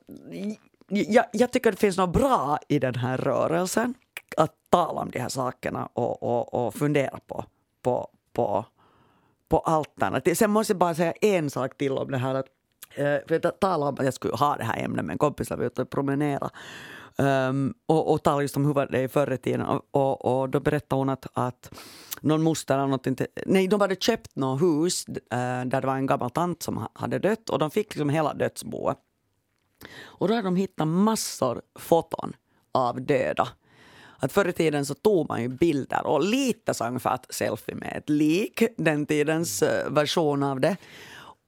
Jag, jag tycker det finns något bra i den här rörelsen. Att tala om de här sakerna och, och, och fundera på, på, på, på alternativ. Sen måste jag bara säga en sak till om det här. Att, eh, för jag talade om att jag skulle ha det här ämnet med en kompis när vi var ute och promenera. Um, ehm, och, och talade just om hur var det i förr i tiden. Och, och, och då berättade hon att, att någon moster eller något inte, nej, de hade köpt något hus eh, där det var en gammal tant som hade dött och de fick liksom hela dödsboet. Och då har de hittat massor foton av döda. Att förr i tiden så tog man ju bilder och lite så ungefär selfie med ett lik, den tidens eh, version av det.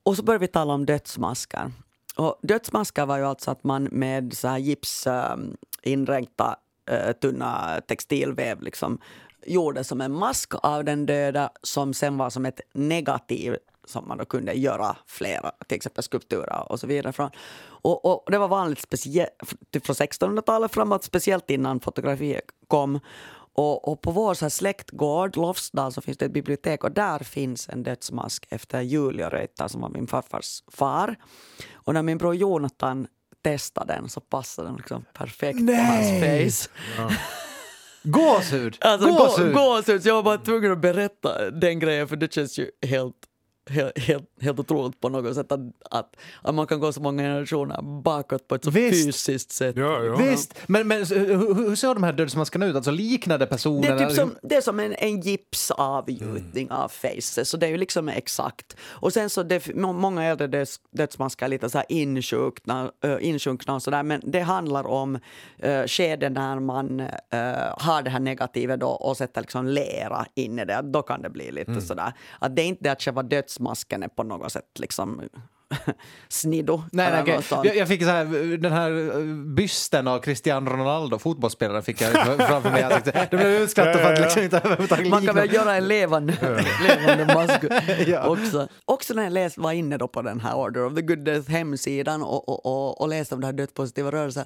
Och så började vi tala om dödsmaskar. Och dödsmaskar var ju alltså att man med så här gips eh, inränkta eh, tunna textilväv liksom gjorde som en mask av den döda som sen var som ett negativ som man då kunde göra flera, till exempel skulpturer och så vidare. Från. Och, och det var vanligt speciellt typ från 1600-talet framåt, speciellt innan fotografiet kom. Och, och på vår så här släktgård, Lofsdal, så finns det ett bibliotek och där finns en dödsmask efter Julia Reuter som var min farfars far. Och när min bror Jonathan testade den så passade den liksom perfekt på hans face. Gåshud! Alltså, Gåshud! gå, gåshud, så jag var bara tvungen att berätta den grejen för det känns ju helt, helt, helt, otroligt på något sätt att, att, att man kan gå så många generationer bakåt på ett så Visst. fysiskt sätt. Ja, ja. Visst, men, men hur, hur ser de här dödsmaskarna ut? Alltså liknande personer? Det är, typ som, det är som en, en gipsavgjutning av facet, så det är ju liksom exakt. Och sen så det, må- många äldre döds, dödsmaskar är lite så här insjunkna, äh, insjunkna och sådär, men det handlar om äh, skeden när man äh, har det här negativet då och sätter liksom lera in i det, då kan det bli lite sådär. Att det är inte det att själva dödsmasken är på något sätt liksom snido. Nej, nej, sånt. jag, jag fick så här, den här eh, bysten av Cristiano Ronaldo, fotbollsspelaren, fick jag framför mig. Jag det blev utskrattad för att liksom inte överhuvudtaget Man kan väl göra en levande, levande mask Ja. också. Också när jag läs, var inne då på den här Order of the Good Death hemsidan och, och, och, och läste om den här dödspositiva rörelsen.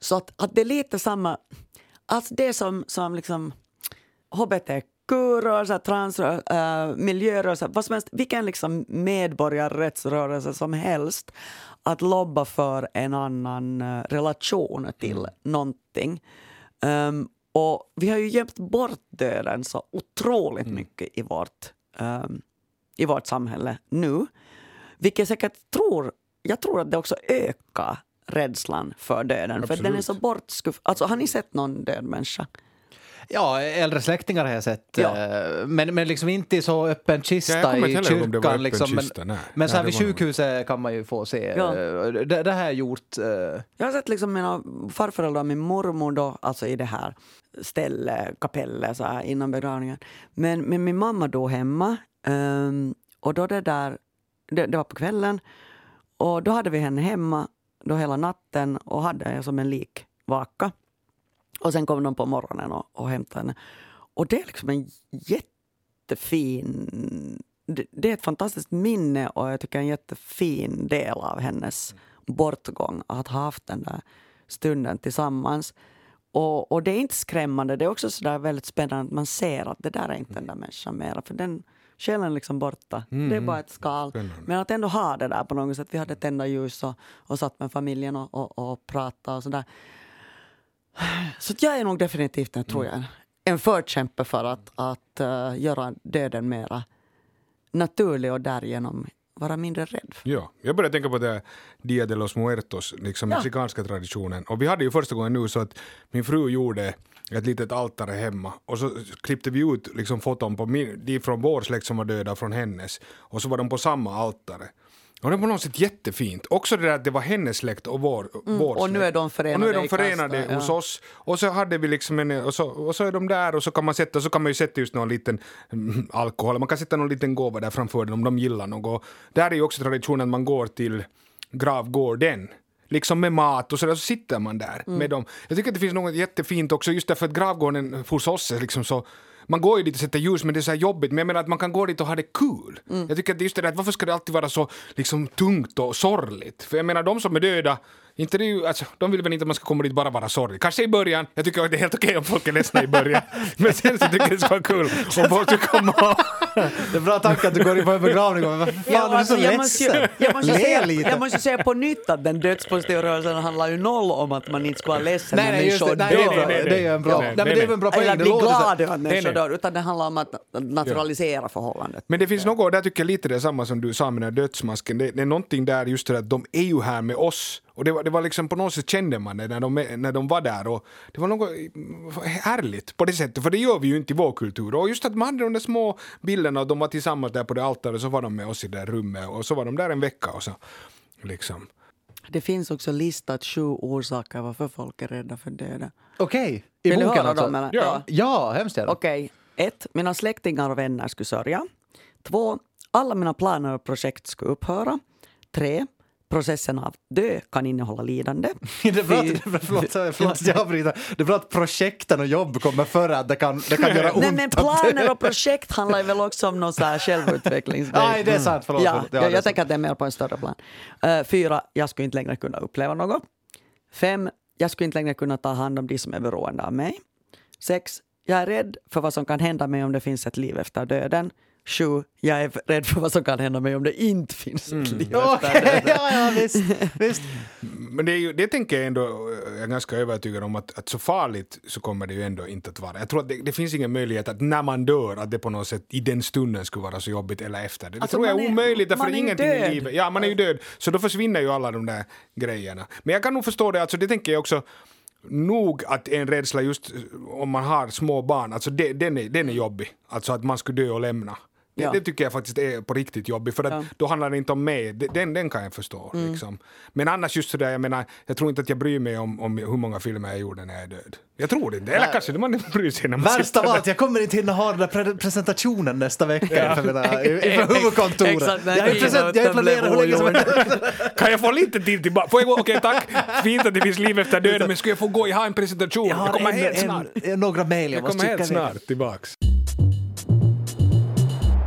Så att, att det är lite samma, alltså det som, som liksom hbtq-rörelse, transrörelse, äh, miljörörelse, vad som helst, vilken liksom medborgarrättsrörelse som helst att lobba för en annan eh, relation till någonting. Um, och vi har ju gömt bort döden så otroligt mycket i vårt, um, i vårt samhälle nu. Vilket säkert tror, jag tror att det också ökar rädslan för döden. För den är Absolut. så bortskuff... Alltså har ni sett någon död människa? Ja, äldre släktingar har jag sett. Ja. eh, Men, men liksom inte i så öppen Ja, kista kommer i kyrkan. Liksom, kista, men men så här vid sjukhuset kan man ju få se. Ja. eh, Det, det här är gjort. eh, Jag har sett liksom mina farföräldrar och min mormor då, alltså i det här stället, kapellet så här, innan begravningen. Men, men min mamma då hemma ehm, och då det där, det, det var på kvällen och då hade vi henne hemma då hela natten och hade som en likvaka. Och sen kom de på morgonen och, och hämtade henne. Och det är liksom en jättefin... Det, det är ett fantastiskt minne och jag tycker en jättefin del av hennes bortgång att ha haft den där stunden tillsammans. Och, och det är inte skrämmande, det är också så där väldigt spännande att man ser att det där är inte den där människan mera. För den själen liksom borta. Det är bara ett skal. Spännande. Men att ändå ha det där på något sätt. Vi hade tända ljus och, och satt med familjen och, och, och pratade och sådär. Så jag är nog definitivt en, tror jag, en förkämpe för att, att eh, göra döden mera naturlig och därigenom vara mindre rädd. Ja, jag började tänka på det Dia de los Muertos, liksom Ja. mexikanska traditionen. Och vi hade ju första gången nu så att min fru gjorde ett litet altare hemma och så klippte vi ut liksom foton på min, de från vår släkt som var döda från hennes och så var de på samma altare. Och det var på något sätt jättefint. Också det där att det var hennes släkt och vår, vår Mm, och nu släkt. är de förenade Och nu är de i Kasta, förenade ja. hos oss. Och så hade vi liksom en, och så, och så är de där och så kan man sätta, så kan man ju sätta just någon liten mm, alkohol, man kan sätta någon liten gåva där framför den om de gillar något. Där är ju också traditionen att man går till gravgården. Liksom med mat och så, där, så sitter man där Mm. med dem. Jag tycker att det finns något jättefint också just därför att gravgården hos oss är liksom så man går ju dit och sätter ljus men det är så här jobbigt men jag menar att man kan gå dit och ha det kul. Mm. Jag tycker att det är just det där att varför ska det alltid vara så liksom tungt och sorgligt? För jag menar de som är döda inte det ju, alltså, de vill väl inte att man ska komma dit bara vara sorglig. Kanske i början, jag tycker att det är helt okej om folk är ledsna i början. Men sen så tycker jag det ska vara kul om folk ska komma Det är bra tanke att du går in på en begravning och varför fan är du så jag måste ledsen? jag måste säga- lite. Jag måste säga på nytt att den dödspositiva rörelsen handlar ju noll om att man inte ska vara ledsen Nej, när nej, just det. människor dör. bra. nej, nej. Det är ju en bra, Ja, nej, nej, men det är nej. väl en bra poäng. Eller bli glad över att människor dör, utan det handlar om att naturalisera förhållandet. Men det finns något, och där tycker jag lite det är samma som du sa med den dödsmasken, det, det är någonting där just det att de är ju här med oss. Och det var, det var liksom på något sätt kände man det när de, när de var där och det var något härligt på det sättet, för det gör vi ju inte i vår kultur. Och just att man hade de där små bilderna och de var tillsammans där på det altaret så var de med oss i det där rummet och så var de där en vecka och så liksom. Det finns också listat sju orsaker varför folk är rädda för döden. Okej, i Vill boken alltså? dem? Eller? Ja. Ja, hemskt gärna. Okej. Ett, mina släktingar och vänner skulle sörja. Två, alla mina planer och projekt skulle upphöra. Tre, processen av dö kan innehålla lidande. Det är bra att, Fy- det förlåt, förlåt att jag avbryter. Det är bra att projekten och jobb kommer före att det kan, det kan göra ont. Nej men planer och projekt handlar väl också om någon självutvecklingsgrej. Nej, det är sant. Förlåt. Ja, förlåt. jag, jag tänker att det är mer på en större plan. Uh, fyra, jag skulle inte längre kunna uppleva något. Fem, jag skulle inte längre kunna ta hand om de som är beroende av mig. Sex, jag är rädd för vad som kan hända mig om det finns ett liv efter döden. Sju, jag är rädd för vad som kan hända mig om det inte finns ett liv Mm. Döden. ja, ja, visst. visst. Men det, är ju, det tänker jag ändå, jag är ganska övertygad om att, att så farligt så kommer det ju ändå inte att vara. Jag tror att det, det finns ingen möjlighet att när man dör att det på något sätt i den stunden skulle vara så jobbigt eller efter det. Det Alltså, tror jag är omöjligt därför man är ingenting död. i livet. Ja, man är ju död. Så då försvinner ju alla de där grejerna. Men jag kan nog förstå det, alltså det tänker jag också nog att en rädsla just om man har små barn, alltså det, den, är, den är jobbig. Alltså att man skulle dö och lämna. Det, Ja. det tycker jag faktiskt är på riktigt jobbigt för att Ja. Mm. då handlar det inte om mig. Det- Den, den kan jag förstå. Liksom. Men annars just sådär, jag menar, jag tror inte att jag bryr mig om, om hur många filmer jag gjorde när jag är död. Jag tror inte. Eller kanske det man inte bryr sig när man Värst av allt, jag kommer inte hinna ha den där pre- presentationen nästa vecka inför, mina, inför huvudkontoret. Exakt, jag ju present- jag planerat hur länge som helst. Kan jag få lite tid tillbaka? Får jag gå? Okej, tack. Fint att det finns liv efter döden, men ska jag få gå? Jag har en presentation. Jag Jag, kommer en, helt snart. en, några mejl jag Jag måste kommer helt snart tillbaks.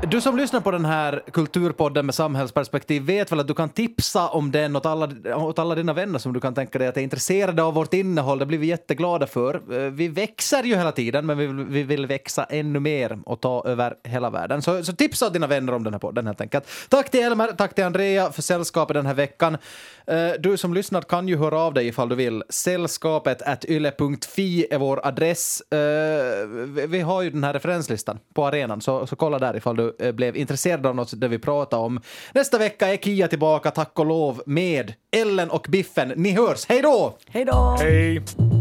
Du som lyssnar på den här kulturpodden med samhällsperspektiv vet väl att du kan tipsa om den åt alla, åt alla dina vänner som du kan tänka dig att är intresserade av vårt innehåll. Det blir vi jätteglada för. Eh, vi växer ju hela tiden, men vi vill, vi vill växa ännu mer och ta över hela världen. Så, så tipsa dina vänner om den här podden helt enkelt. Tack till Elmer, tack till Andrea för sällskapet den här veckan. Eh, du som lyssnar kan ju höra av dig ifall du vill. Sällskapet at yle.fi är vår adress. Eh, vi- Vi har ju den här referenslistan på arenan, så, så kolla där ifall du eh, blev intresserad av något det vi pratar om. Nästa vecka är Kia tillbaka, tack och lov, med Ellen och Biffen. Ni hörs, hej då! Hej då! Hej!